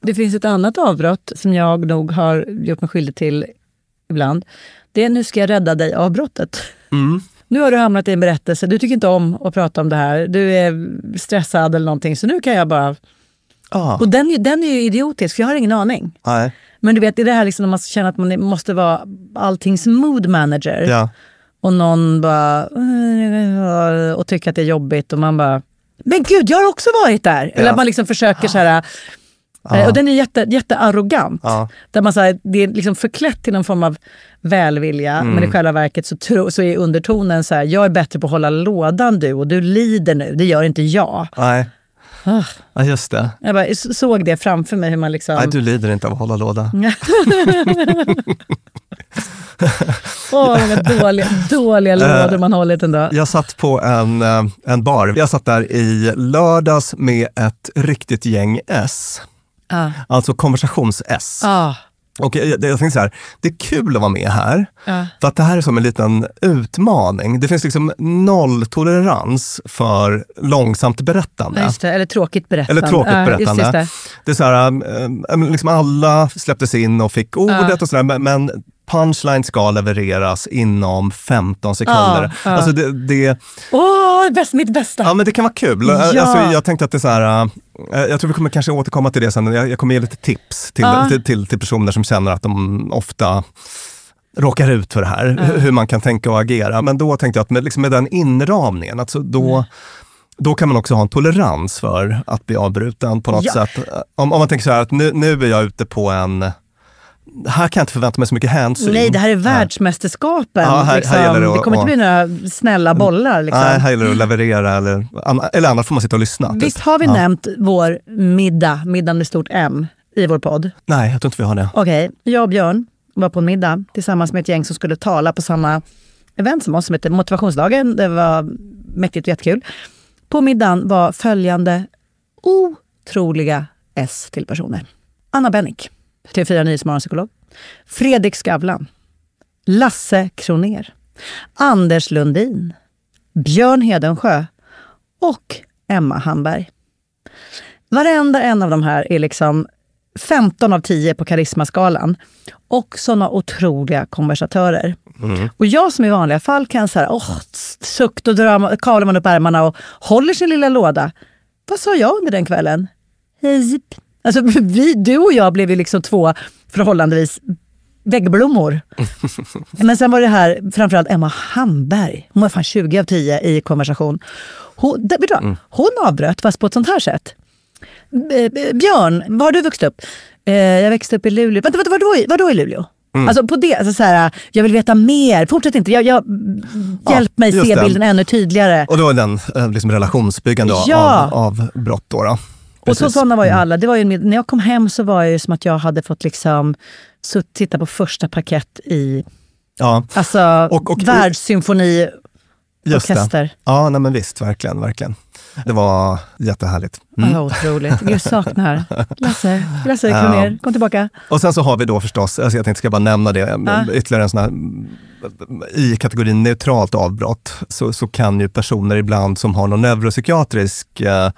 Det finns ett annat avbrott som jag nog har gjort mig skyldig till ibland. Det är nu ska jag rädda dig avbrottet. *laughs* Nu har du hamnat i en berättelse, du tycker inte om att prata om det här, du är stressad eller någonting, så nu kan jag bara... Ah, Och den, den är ju idiotisk, för jag har ingen aning. nej. Men du vet, det är det här liksom när man känner att man måste vara alltings mood manager. Ja. Och någon bara... Och tycker att det är jobbigt och man bara... Men gud, jag har också varit där! Eller Ja. att man liksom försöker så här... eh, Och den är jätte, jättearrogant. Ja. Där man så här, det är liksom förklätt till någon form av välvilja. Mm. Men i själva verket så, tro, så är undertonen så här, jag är bättre på att hålla lådan du och du lider nu. Det gör inte jag. Nej. Ah. Ja, just det. Jag bara, såg det framför mig hur man liksom... Nej, du lider inte av att hålla låda. *laughs* Åh, många dåliga, dåliga lådor man hållit dag. Jag satt på en, eh, en bar. Jag satt där i lördags med ett riktigt gäng S. Ah. Alltså konversations-S. Ah. Och jag, jag tänkte så här, det är kul att vara med här. Ja. För att det här är som en liten utmaning. Det finns liksom nolltolerans för långsamt berättande. Ja, det. Eller tråkigt berättande. Eller tråkigt Ja, berättande. just det. Det är så här, äh, liksom alla släpptes in och fick ordet Ja. och sådär, men punchline ska levereras inom 15 sekunder. Ja, ja. Alltså det, det, Åh, bäst, mitt bästa! ja, men det kan vara kul. Ja. Alltså, jag tänkte att det är så här, äh, jag tror vi kommer kanske återkomma till det sen. Jag, jag kommer ge lite tips till, Ja. till, till, till personer som känner att de ofta råkar ut för det här, hur- hur man kan tänka och agera. Men då tänkte jag att med, liksom med den inramningen, alltså då, då kan man också ha en tolerans för att bli avbruten på något Ja. sätt. Om, om man tänker så här att nu, nu är jag ute på en här kan jag inte förvänta mig så mycket hänsyn. Nej, det här är världsmästerskapen. Ja, här- liksom. här det det att- kommer inte bli några snälla bollar. Liksom. Nej, här gäller det att leverera eller, eller annars får man sitta och lyssna. typ. Visst har vi Ja. nämnt vår middag, middagen med stort M, i vår podd? Nej, jag tror inte vi har det. Okej, jag och Björn var på en middag tillsammans med ett gäng som skulle tala på samma event som oss som heter Motivationsdagen. Det var mäktigt och jättekul. På middagen var följande otroliga S till personer. Anna Bennick, TV4 Nyhetsmorgonpsykolog. Fredrik Skavlan. Lasse Kroner. Anders Lundin. Björn Hedensjö och Emma Hamberg. Varenda en av de här är liksom 15 av 10 på karismaskalan. Och såna otroliga konversatörer. Mm. Och jag som i vanliga fall kan så här, åh, sukt och dra, kavlar man upp ärmarna och håller sin lilla låda. Vad sa jag under den kvällen? Hejp. Alltså, vi, du och jag blev ju liksom två förhållandevis väggblommor. *laughs* Men sen var det här framförallt Emma Hamberg. Hon var fan 20 av 10 i konversation. Hon, vet du vad? Mm. hon avbröt fast på ett sånt här sätt. Björn, var har du vuxit upp? Eh, jag växte upp i Luleå. Vänta, vänta var, då i, Luleå? Mm. Alltså på det, alltså så här, jag vill veta mer. Fortsätt inte. Jag, jag, hjälp mig just se det. bilden ännu tydligare. Och då är den eh, liksom relationsbyggande av- Ja. av, av brott. Då, då. Och så sådana var ju Mm. alla. Det var ju, när jag kom hem så var det ju som att jag hade fått liksom sutt, titta på första parkett i Ja, alltså, Och- och- världssymfoni just orkester. det. Ja, nej, men visst, verkligen, verkligen. Det var jättehärligt. Mm. Ja, otroligt. Gud, saknar. Lasse, Lasse Ja. Kronér, kom tillbaka. Och sen så har vi då förstås, alltså jag tänkte ska bara nämna det, Ja. ytterligare en sån här, i kategorin neutralt avbrott så, så kan ju personer ibland som har någon neuropsykiatrisk eh,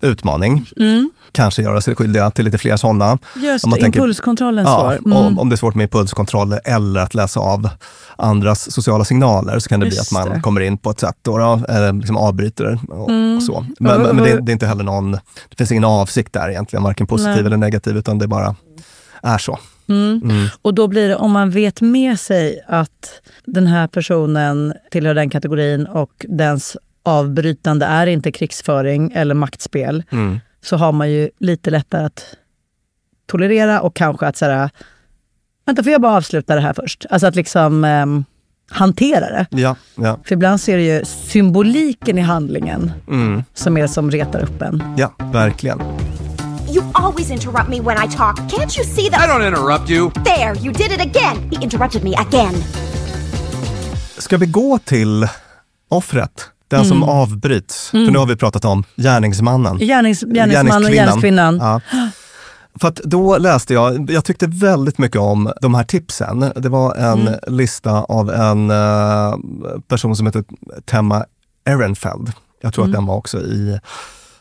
utmaning Mm. kanske göra sig skyldiga till lite fler sådana. Just Om man det, tänker- impulskontrollen Ja. Mm. om, om det är svårt med impulskontroll eller att läsa av andras sociala signaler så kan det bli Just att man det. kommer in på ett sätt då, då, eller liksom avbryter och, Mm. och så. Men, men, och- det, det är inte heller någon, det finns ingen avsikt där egentligen, varken positiv Nej. eller negativ, utan det bara är så. Mm. Mm. Och då blir det, om man vet med sig att den här personen tillhör den kategorin och dens avbrytande är inte krigsföring eller maktspel, Mm. så har man ju lite lättare att tolerera och kanske att säga vänta får jag bara avsluta det här först? Alltså att liksom ehm, hantera det. Ja, ja. För ibland så är det ju symboliken i handlingen Mm. som är som retar upp en. ja, verkligen. You always interrupt me when I talk. Can't you see that? I don't interrupt you. There, you did it again. He interrupted me again. Ska vi gå till offret? Den som avbryts. För nu har vi pratat om gärningsmannen. Gärnings, gärningsmannen och gärningskvinnan. Ja. För att då läste jag, jag tyckte väldigt mycket om de här tipsen. Det var en Mm. lista av en eh, person som heter Temma Ehrenfeld. Jag tror Mm. att den var också i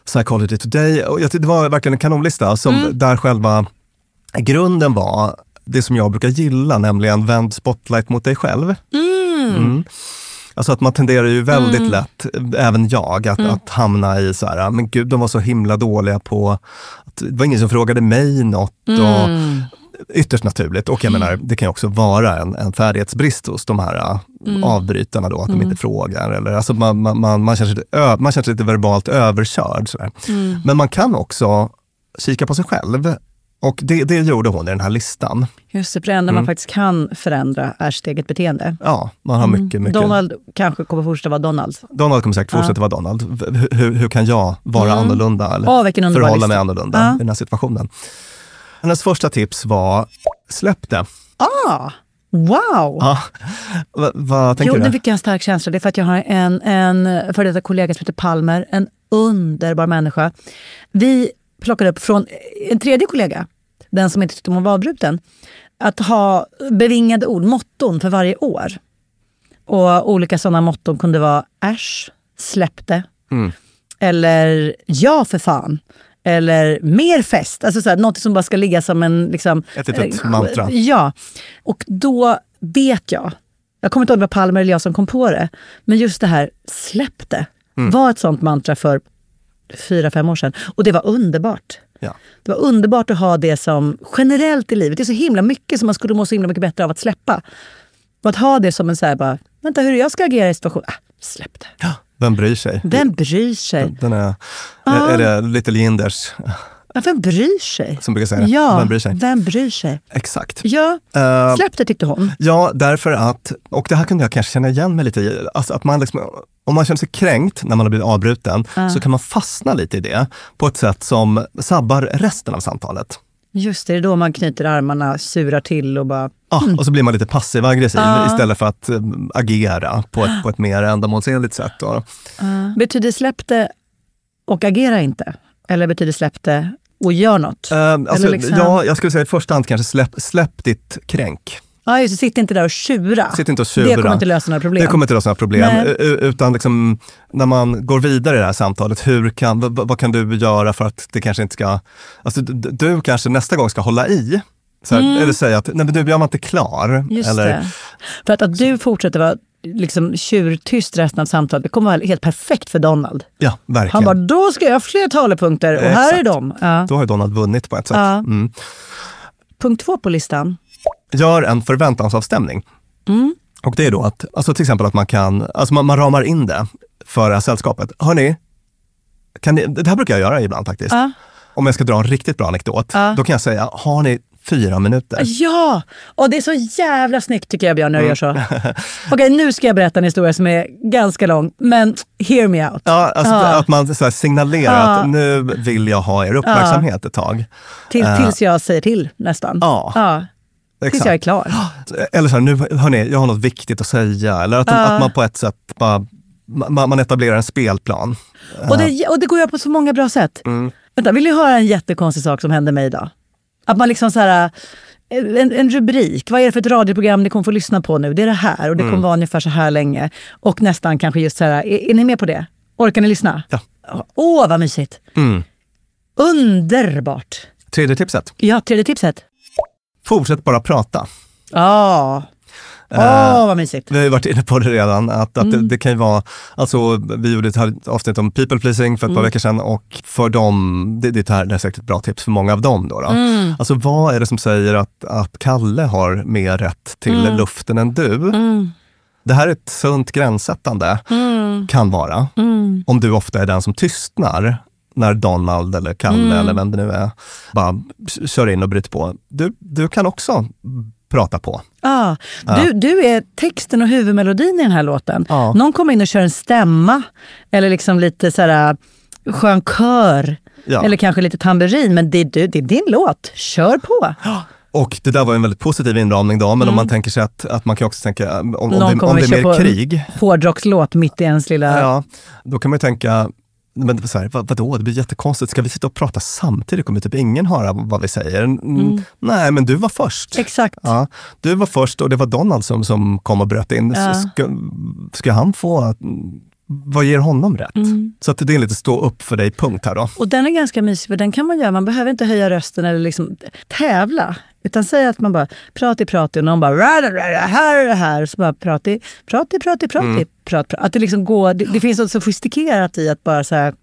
Psychology Today. Och jag det var verkligen en kanonlista som, Mm. där själva grunden var det som jag brukar gilla, nämligen vänd spotlight mot dig själv. Mm. Alltså att man tenderar ju väldigt Mm. lätt, även jag, att, att hamna i så här, men gud de var så himla dåliga på, att det var ingen som frågade mig något. Mm. Och, ytterst naturligt. Och jag menar, det kan också vara en, en färdighetsbrist hos de här äh, avbrytarna då, att de inte frågar. Eller, alltså man, man, man, man, känner sig lite, man känner sig lite verbalt överkörd. Sådär. Men man kan också kika på sig själv. Och det, det gjorde hon i den här listan. Just det, för det enda man faktiskt kan förändra är sitt eget beteende. Ja, man har mycket, mycket... Donald kanske kommer fortsätta vara Donald. Donald kommer säkert fortsätta vara Donald. Hur, hur kan jag vara annorlunda eller underbar förhålla lista. mig annorlunda Ja. i den här situationen? Hennes första tips var, släpp det. Ah, wow! Ja. Va, vad tänker Jo, du? nu fick jag en stark känsla. Det är för att jag har en, en före detta kollega som heter Palmer. En underbar människa. Vi plockade upp från en tredje kollega, den som inte tyckte om att vara avbruten, att ha bevingade ord, motton för varje år. Och olika sådana motton kunde vara äsch, släpp det. Mm. Eller ja för fan. Eller mer fest. Alltså så här, något som bara ska ligga som en... Liksom, Ett litet eh, mantra. Ja. Och då vet jag, jag kommer inte ihåg om det var Palmer eller jag som kom på det, men just det här släpp det Mm. var ett sånt mantra för fyra, fem år sedan. Och det var underbart. Ja. Det var underbart att ha det som generellt i livet. Det är så himla mycket som man skulle må så himla mycket bättre av att släppa. Och att ha det som en så här bara, vänta hur jag ska agera i situationen. Ah, släpp det. Vem bryr sig? Vem bryr sig? Den är, Ah. är det Little Jinders vem bryr sig? som brukar säga det? Ja, Vem bryr sig? vem bryr sig? Exakt. Ja, Eh, släpp det tyckte hon. Ja, därför att, och det här kunde jag kanske känna igen mig lite i, alltså att man liksom, om man känner sig kränkt när man har blivit avbruten, så kan man fastna lite i det på ett sätt som sabbar resten av samtalet. Just det, det är då man knyter armarna, surar till och bara... Ja, och så blir man lite passiv aggressiv Ja. istället för att eh, agera på ett, på ett mer ändamålsenligt sätt. Då. Betyder släpp det och agera inte? Eller betyder släpp det och gör något? Eh, alltså, liksom- Ja, jag skulle säga i första hand kanske släpp, släpp ditt kränk. Ja, just sitt inte där och tjura. Sitt inte och tjura. Det kommer inte lösa några problem. Det kommer inte lösa några problem. Nej. Utan liksom, när man går vidare i det här samtalet, hur kan, vad, vad kan du göra för att det kanske inte ska... Alltså, du kanske nästa gång ska hålla i. Så här, Eller säga att nej, men nu blir man inte klar. Mm. Just eller, det. För att, att du fortsätter vara liksom tjurtyst resten av samtalet, det kommer vara helt perfekt för Donald. Ja, verkligen. Han bara, då ska jag ha fler talepunkter och här är Exakt. de. Ja. Då har ju Donald vunnit på ett sätt. Ja. Mm. Punkt två på listan. Gör en förväntansavstämning. Mm. Och det är då att, alltså till exempel att man kan, alltså man, man ramar in det för det här sällskapet. Hörni, kan ni, det här brukar jag göra ibland faktiskt. Ja. Om jag ska dra en riktigt bra anekdot, Ja. då kan jag säga, har ni fyra minuter? Ja! Och det är så jävla snyggt tycker jag Björn när du gör Mm. så. *laughs* Okej, nu ska jag berätta en historia som är ganska lång, men hear me out. Ja, alltså Ja. att man så signalerar att nu vill jag ha er uppmärksamhet ett tag. Till, Eh, tills jag säger till nästan. Ja. Ja. Tills exakt. jag är klar. *gasps* Eller så här, nu hörni, jag har något viktigt att säga. Eller att, Ja. att man på ett sätt bara, man, man etablerar en spelplan. Och det, och det går göra på så många bra sätt. Mm. Vänta, vill ni höra en jättekonstig sak som hände mig idag? Att man liksom så här, en, en rubrik, vad är det för ett radioprogram ni kommer få lyssna på nu? Det är det här och det Mm. kommer vara ungefär så här länge. Och nästan kanske just så här, är, är ni med på det? Orkar ni lyssna? Ja. Åh, vad mysigt! Mm. Underbart! Tredje tipset, Ja, tredje tipset. Fortsätt bara prata. Ja. Åh, Eh, vad mysigt. Vi har ju varit inne på det redan, att, att Mm. det, det kan ju vara, alltså vi gjorde ett avsnitt om people pleasing för ett par Mm. veckor sedan och för dem, det, det, här, det är säkert ett bra tips för många av dem. Då, då. Mm. Alltså vad är det som säger att, att Kalle har mer rätt till Mm. luften än du? Mm. Det här är ett sunt gränssättande, Mm. kan vara, om du ofta är den som tystnar när Donald eller Kalle Mm. eller vem det nu är, bara kör in och bryter på. Du, du kan också prata på. Ja, Ja. du, du är texten och huvudmelodin i den här låten. Ja. Någon kommer in och kör en stämma eller liksom lite så här äh, skön kör. Ja. Eller kanske lite tamburin, men det är, du, det är din låt. Kör på! *gasps* Och det där var en väldigt positiv inramning då, men om Mm. man tänker sig att, att man kan också tänka, om, om, Någon det, kommer om det är mer på krig, Hårdrockslåt mitt i ens lilla... ja, då kan man ju tänka, men så här, vad, vadå, det blir jättekonstigt, ska vi sitta och prata samtidigt? Kommer typ ingen höra vad vi säger? Mm. Nej, men du var först. Exakt. Ja, du var först och det var Donald som, som kom och bröt in. Ja. Så ska, ska han få, vad ger honom rätt? Mm. Så att det är lite stå upp för dig punkt här då. Och den är ganska mysig, för den kan man göra. Man behöver inte höja rösten eller liksom tävla. Utan säga att man bara prati prati och någon bara "Rada, rada, här är det här. Så bara prati, prati, prati, prati, Mm. prat, prat. Att det liksom går, det, det finns något sofistikerat i att bara så här,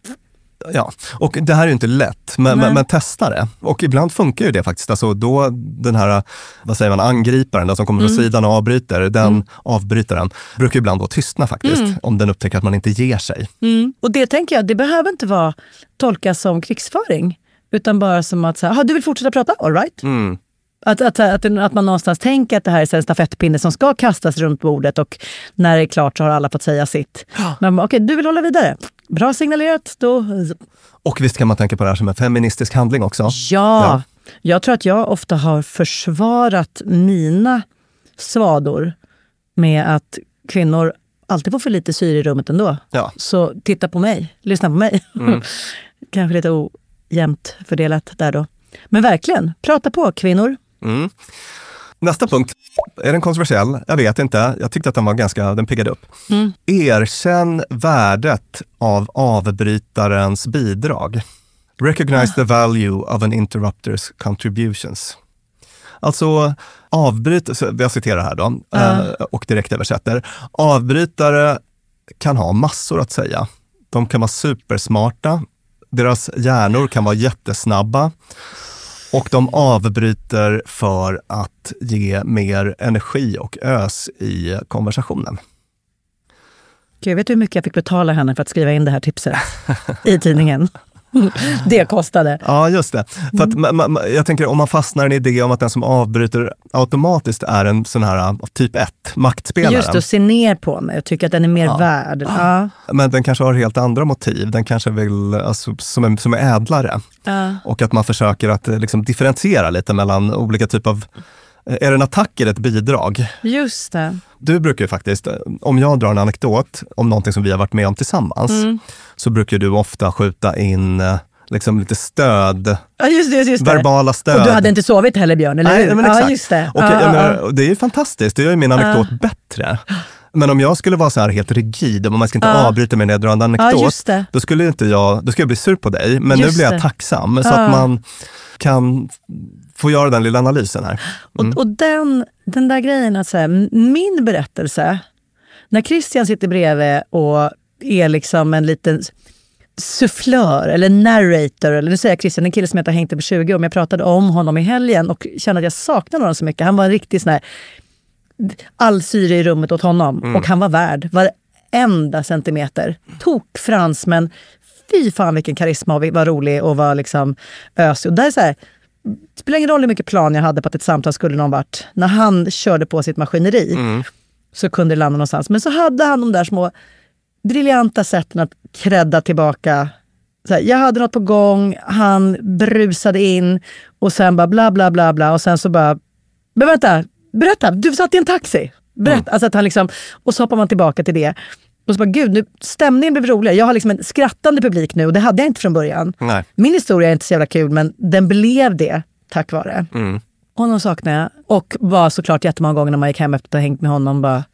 Ja, och det här är ju inte lätt, men, men, men testa det. Och ibland funkar ju det faktiskt. Alltså då den här, vad säger man, angriparen, den som kommer från Mm. sidan och avbryter, den avbrytaren brukar ibland då tystna faktiskt, Mm. om den upptäcker att man inte ger sig. Mm. Och det tänker jag, det behöver inte vara tolkas som krigsföring. Utan bara som att, så här, "Ah, du vill fortsätta prata? All right. Mm. Att, att, att, att man någonstans tänker att det här är en stafettpinne som ska kastas runt bordet och när det är klart så har alla fått säga sitt. Men okej, du vill hålla vidare. Bra signalerat. Då... Och visst kan man tänka på det här som en feministisk handling också? Ja. Ja. Jag tror att jag ofta har försvarat mina svador med att kvinnor alltid får för lite syre i rummet ändå. Ja. Så titta på mig, lyssna på mig. Mm. *laughs* Kanske lite ojämnt fördelat där då. Men verkligen, prata på kvinnor. Mm. Nästa punkt, är den kontroversiell? Jag vet inte. Jag tyckte att den var ganska, den piggade upp. Mm. Erkänn värdet av avbrytarens bidrag. Recognize the value of an interrupters contributions. Alltså avbryt, jag citerar här då eh, och direkt översätter. Avbrytare kan ha massor att säga. De kan vara supersmarta, deras hjärnor kan vara jättesnabba och de avbryter för att ge mer energi och ös i konversationen. Gud, vet du hur mycket jag fick betala henne för att skriva in det här tipset i tidningen? *laughs* *laughs* det kostade. Ja, just det. För att, ma- jag tänker om man fastnar i en idé om att den som avbryter automatiskt är en sån här typ 1, maktspelare. Just det, och se ner på mig och tycka att den är mer värd. Ja. Men den kanske har helt andra motiv. Den kanske vill, alltså, som, är, som är ädlare. Ja. Och att man försöker att eh, liksom, differentiera lite mellan olika typer av eh, är det en attack eller ett bidrag? Just det. Du brukar ju faktiskt, eh, om jag drar en anekdot om någonting som vi har varit med om tillsammans, Mm. så brukar du ofta skjuta in eh, liksom lite stöd, Ja, just det. Just det. verbala stöd. Och du hade inte sovit heller Björn, eller Nej, hur? men Ja, exakt. just det. Och, Ja, jag ja, menar, ja. och det är ju fantastiskt, det gör ju min anekdot bättre. Men om jag skulle vara så här helt rigid, om man ska inte Ja. avbryta med en neddragande Ja, anekdot, just det. då skulle inte jag, då skulle jag bli sur på dig. Men Just nu blir jag tacksam, så Ja. att man kan få göra den lilla analysen här. Mm. Och, och den, den där grejen att säga, min berättelse, när Christian sitter bredvid och är liksom en liten sufflör eller narrator, eller nu säger jag Christian, en kille som jag inte har hängt med på 20 år, men jag pratade om honom i helgen och kände att jag saknade honom så mycket. Han var en riktig sån här, all syre i rummet åt honom och han var värd varenda centimeter. Tok Frans, men fy fan vilken karisma och var rolig och var liksom ösig. Och där är så här, det spelar ingen roll hur mycket plan jag hade på att ett samtal skulle någon vart. När han körde på sitt maskineri så kunde det landa någonstans. Men så hade han de där små briljanta sätten att credda tillbaka. Så här, jag hade något på gång, han brusade in och sen bara bla bla bla bla och sen så bara, men vänta, berätta, du satt i en taxi. Berätta. Alltså att han liksom, och så hoppar man tillbaka till det. Och så bara, gud, nu, stämningen blev roligare. Jag har liksom en skrattande publik nu och det hade jag inte från början. Nej. Min historia är inte så jävla kul, men den blev det tack vare. Mm. Honom saknar jag. Och var såklart jättemånga gånger när man gick hem efter att ha hängt med honom bara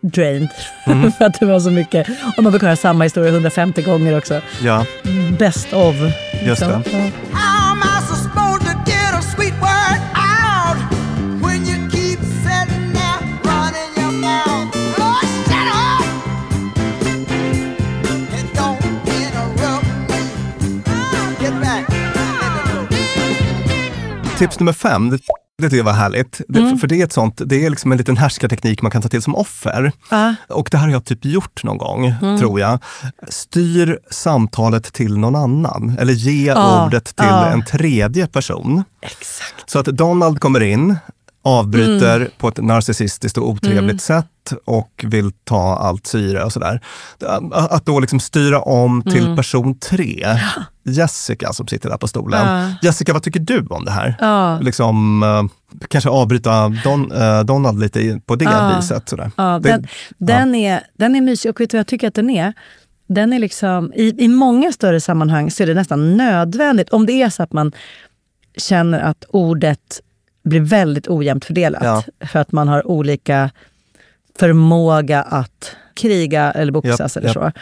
drained. Mm. *laughs* För att det var så mycket. Och man fick höra samma historia 150 gånger också. Ja, Best of. Just liksom. det. Ja. Tips nummer fem, det, det tycker jag var härligt. Det, Mm. För det är ett sånt, det är liksom en liten härskarteknik man kan ta till som offer. Ja. Och det här har jag typ gjort någon gång, Mm. tror jag. Styr samtalet till någon annan. Eller ge Ja, ordet till ja. en tredje person. Exakt. Så att Donald kommer in, avbryter Mm. på ett narcissistiskt och otrevligt sätt och vill ta allt syre och sådär. Att då liksom styra om till Mm. person tre, Jessica som sitter där på stolen. Ja. Jessica, vad tycker du om det här? Ja. Liksom, eh, kanske avbryta Don, eh, Donald lite på det viset. Sådär. Ja, Det- den, den, är, den är mysig och vet du vad jag tycker att den är? Den är liksom, i, I många större sammanhang så är det nästan nödvändigt, om det är så att man känner att ordet blir väldigt ojämnt fördelat. Ja. För att man har olika förmåga att kriga eller boxas Japp, eller japp. så.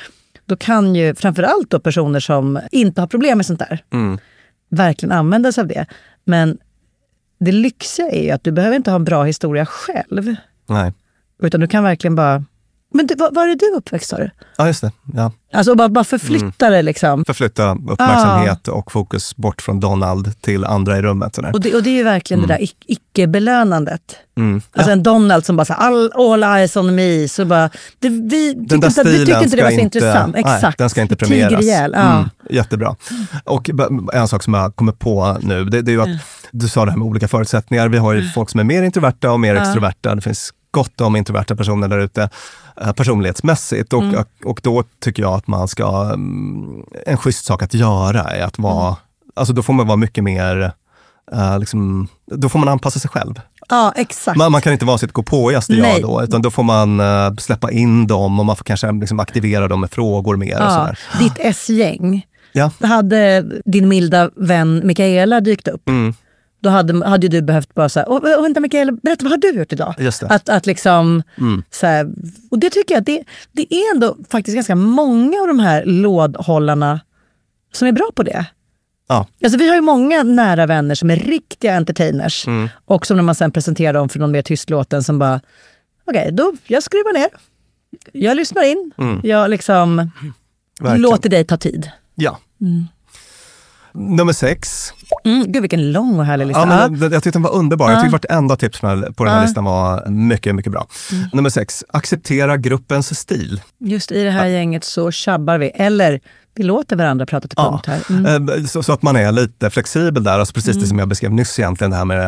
Då kan ju framförallt då personer som inte har problem med sånt där Mm. verkligen använda sig av det. Men det lyxiga är ju att du behöver inte ha en bra historia själv. Nej. Utan du kan verkligen bara... Men du, var, var är du uppväxt sa du? Ja, just det. Ja. Alltså bara, bara förflytta det liksom. Förflytta uppmärksamhet och fokus bort från Donald till andra i rummet. Sådär. Och det, och det är ju verkligen det där ic- icke-belönandet. Mm. Alltså en Donald som bara så all, all eyes on me. Så bara, det, vi Den tyckte där inte, vi stilen tyckte inte det var så intressant. nej, Exakt. den ska inte premieras. ihjäl. Ja. Mm, jättebra. Och en sak som jag kommer på nu, det, det är ju att du sa det här med olika förutsättningar. Vi har ju folk som är mer introverta och mer Ja. extroverta. Det finns gott om introverta personer där ute eh, personlighetsmässigt. Och, Mm. och då tycker jag att man ska, mm, en schysst sak att göra är att vara, Mm. alltså då får man vara mycket mer, eh, liksom, då får man anpassa sig själv. ja, exakt. Man, man kan inte vara sitt gåpåigaste jag då, utan då får man eh, släppa in dem och man får kanske liksom aktivera dem med frågor mer. Och ja, sådär. ditt S-gäng. Ja. Hade din milda vän Mikaela dykt upp, Mm, då hade, hade du behövt bara säga, vänta Mikaela, berätta vad har du gjort idag? just det. Att, att liksom, Mm. så här, och det tycker jag, det, det är ändå faktiskt ganska många av de här lådhållarna som är bra på det. Ja. Alltså, vi har ju många nära vänner som är riktiga entertainers. Mm. Och som när man sen presenterar dem för någon mer tystlåten som bara, okej, då jag skruvar ner. Jag lyssnar in. Mm. Jag liksom Verkligen. låter dig ta tid. Ja. Nummer sex. Mm, gud vilken lång och härlig lista. Ja, men, jag tyckte den var underbar. Jag tyckte vartenda tips med- på den här Ja. listan var mycket, mycket bra. Nummer sex. Acceptera gruppens stil. Just i det här gänget så tjabbar vi. Eller Vi låter varandra prata till punkt här. Mm. Eh, Så, så att man är lite flexibel där. Alltså precis det som jag beskrev nyss egentligen, det här med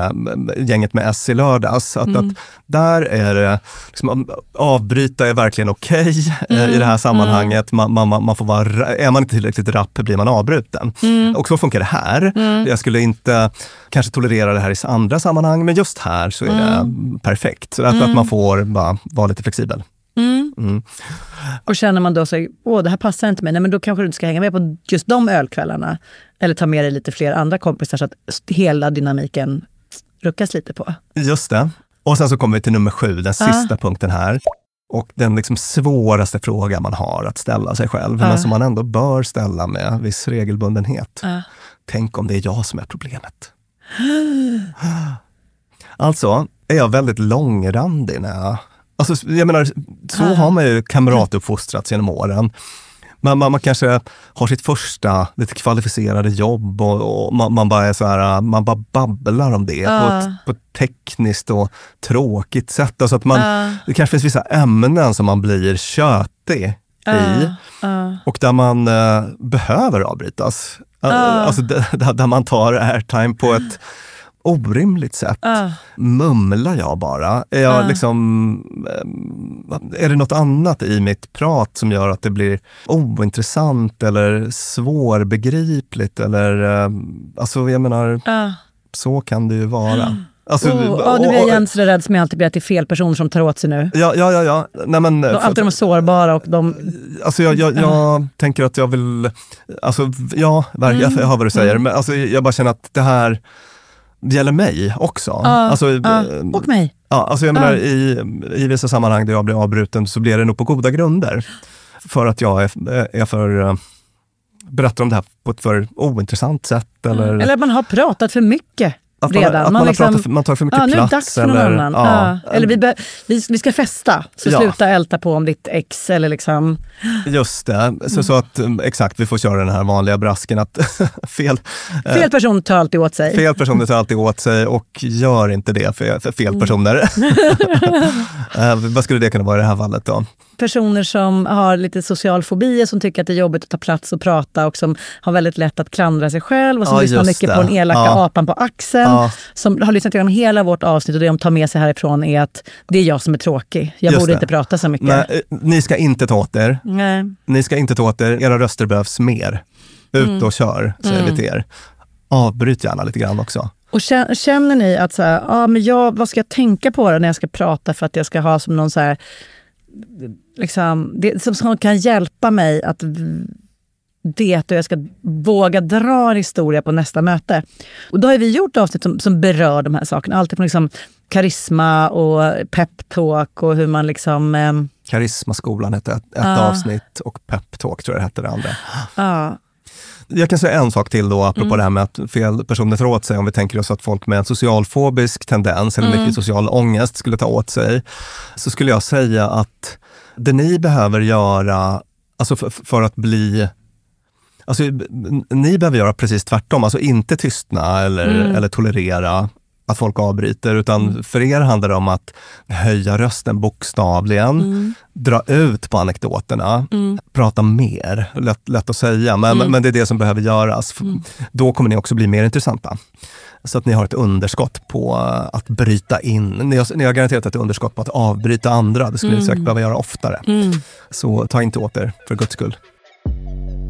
eh, gänget med S i lördags. Att, att där är det, liksom, avbryta är verkligen okej eh, i det här sammanhanget. Man, man, man får vara, ra- är man inte tillräckligt rapp blir man avbruten. Och så funkar det här. Jag skulle inte kanske tolerera det här i andra sammanhang, men just här så är det perfekt. Så att, att man får bara vara lite flexibel. Mm. Och känner man då sig, åh det här passar inte mig, nej men då kanske du inte ska hänga med på just de ölkvällarna. Eller ta med dig lite fler andra kompisar så att hela dynamiken ruckas lite på. Just det. Och sen så kommer vi till nummer sju, den sista punkten här. Och den liksom svåraste frågan man har att ställa sig själv, men som man ändå bör ställa med viss regelbundenhet. Tänk om det är jag som är problemet. *gasps* Alltså, är jag väldigt långrandig när jag... Alltså, jag menar, så har man ju kamratuppfostrats genom åren. Man, man, man kanske har sitt första lite kvalificerade jobb och, och man, man bara är så här, man bara babblar om det på, ett, på ett tekniskt och tråkigt sätt. Alltså att man, Det kanske finns vissa ämnen som man blir tjötig i och där man eh, behöver avbrytas. Uh, Alltså *laughs* där, där man tar airtime på ett orimligt sätt. Mumlar jag bara? Är, jag liksom, eh, är det något annat i mitt prat som gör att det blir ointressant eller svårbegripligt? Eller, eh, alltså jag menar, så kan det ju vara. *gasps* Alltså, Oh, ja, nu blir jag igen så rädd som jag alltid blir att det är fel personer som tar åt sig nu. Ja, ja, ja. ja. Nej, men, De, alltid de är sårbara och de... Alltså jag, jag, jag tänker att jag vill, alltså ja, verkligen, jag hör vad du säger, men alltså, jag bara känner att det här det gäller mig också. alltså, Ja, eh, och mig. Ja, alltså jag menar i, i vissa sammanhang där jag blir avbruten så blir det nog på goda grunder. För att jag är, är för, eh, berättar om det här på ett för ointressant sätt. Eller, Eller att man har pratat för mycket att man, redan. att man, liksom- har pratat, för- man tar för mycket ja, nu är det plats. dags för någon eller, annan. Ja, Ja. Eller vi, be, vi, vi ska festa, så sluta älta på om ditt ex. Eller liksom. Just det, så, så att mm, exakt, vi får köra den här vanliga brasken att *laughs* fel, eh, Fel person tar alltid åt sig. Fel personer tar alltid åt sig och gör inte det för, för fel personer. *laughs* *laughs* Eh, vad skulle det kunna vara i det här fallet då? Personer som har lite social fobi, som tycker att det är jobbigt att ta plats och prata och som har väldigt lätt att klandra sig själv och som Ja, lyssnar mycket det. på den elaka apan på axeln. Ja. Som har lyssnat igenom hela vårt avsnitt och det de tar med sig härifrån är att det är jag som är tråkig. Jag Just borde det. inte prata så mycket. Nej, eh, ni ska inte ta åt er. Nej. Ni ska inte ta åt er. Era röster behövs mer. Ut Mm. och kör, säger vi till er. Avbryt gärna lite grann också. Och kä- känner ni att så här, ja, men jag, vad ska jag tänka på när jag ska prata för att jag ska ha som någon så här, liksom, det som, som kan hjälpa mig att veta hur jag ska våga dra en historia på nästa möte. Och då har vi gjort avsnitt som, som berör de här sakerna. Allt från liksom karisma och peptalk och hur man liksom... ehm, Karismaskolan hette ett, ett Ah. avsnitt och Peptalk tror jag det hette det andra. ja, Jag kan säga en sak till då, apropå Mm. det här med att fel personer tar åt sig. Om vi tänker oss att folk med en socialfobisk tendens eller Mm. mycket social ångest skulle ta åt sig. Så skulle jag säga att det ni behöver göra, alltså för, för att bli Alltså, ni behöver göra precis tvärtom, alltså inte tystna eller, Mm. eller tolerera att folk avbryter, utan för er handlar det om att höja rösten bokstavligen, Mm. dra ut på anekdoterna, prata mer. Lätt, lätt att säga, men, Mm. men det är det som behöver göras. F- Då kommer ni också bli mer intressanta. Så att ni har ett underskott på att bryta in. Ni har, ni har garanterat ett underskott på att avbryta andra. Det skulle Mm. ni säkert behöva göra oftare. Så ta inte åt er, för guds skull.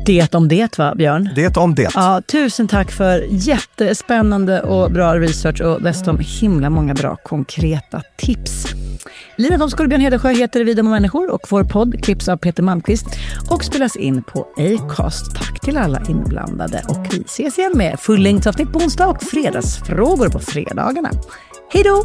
Det om det va, Björn? Det om det. Ja, tusen tack för jättespännande och bra research och dessutom himla många bra konkreta tips. Lina Thomsgård och Björn Hedensjö heter Vi dumma människor och vår podd klipps av Peter Malmqvist och spelas in på Acast. Tack till alla inblandade och vi ses igen med fullängdsavsnitt på onsdag och fredagsfrågor på fredagarna. Hej då!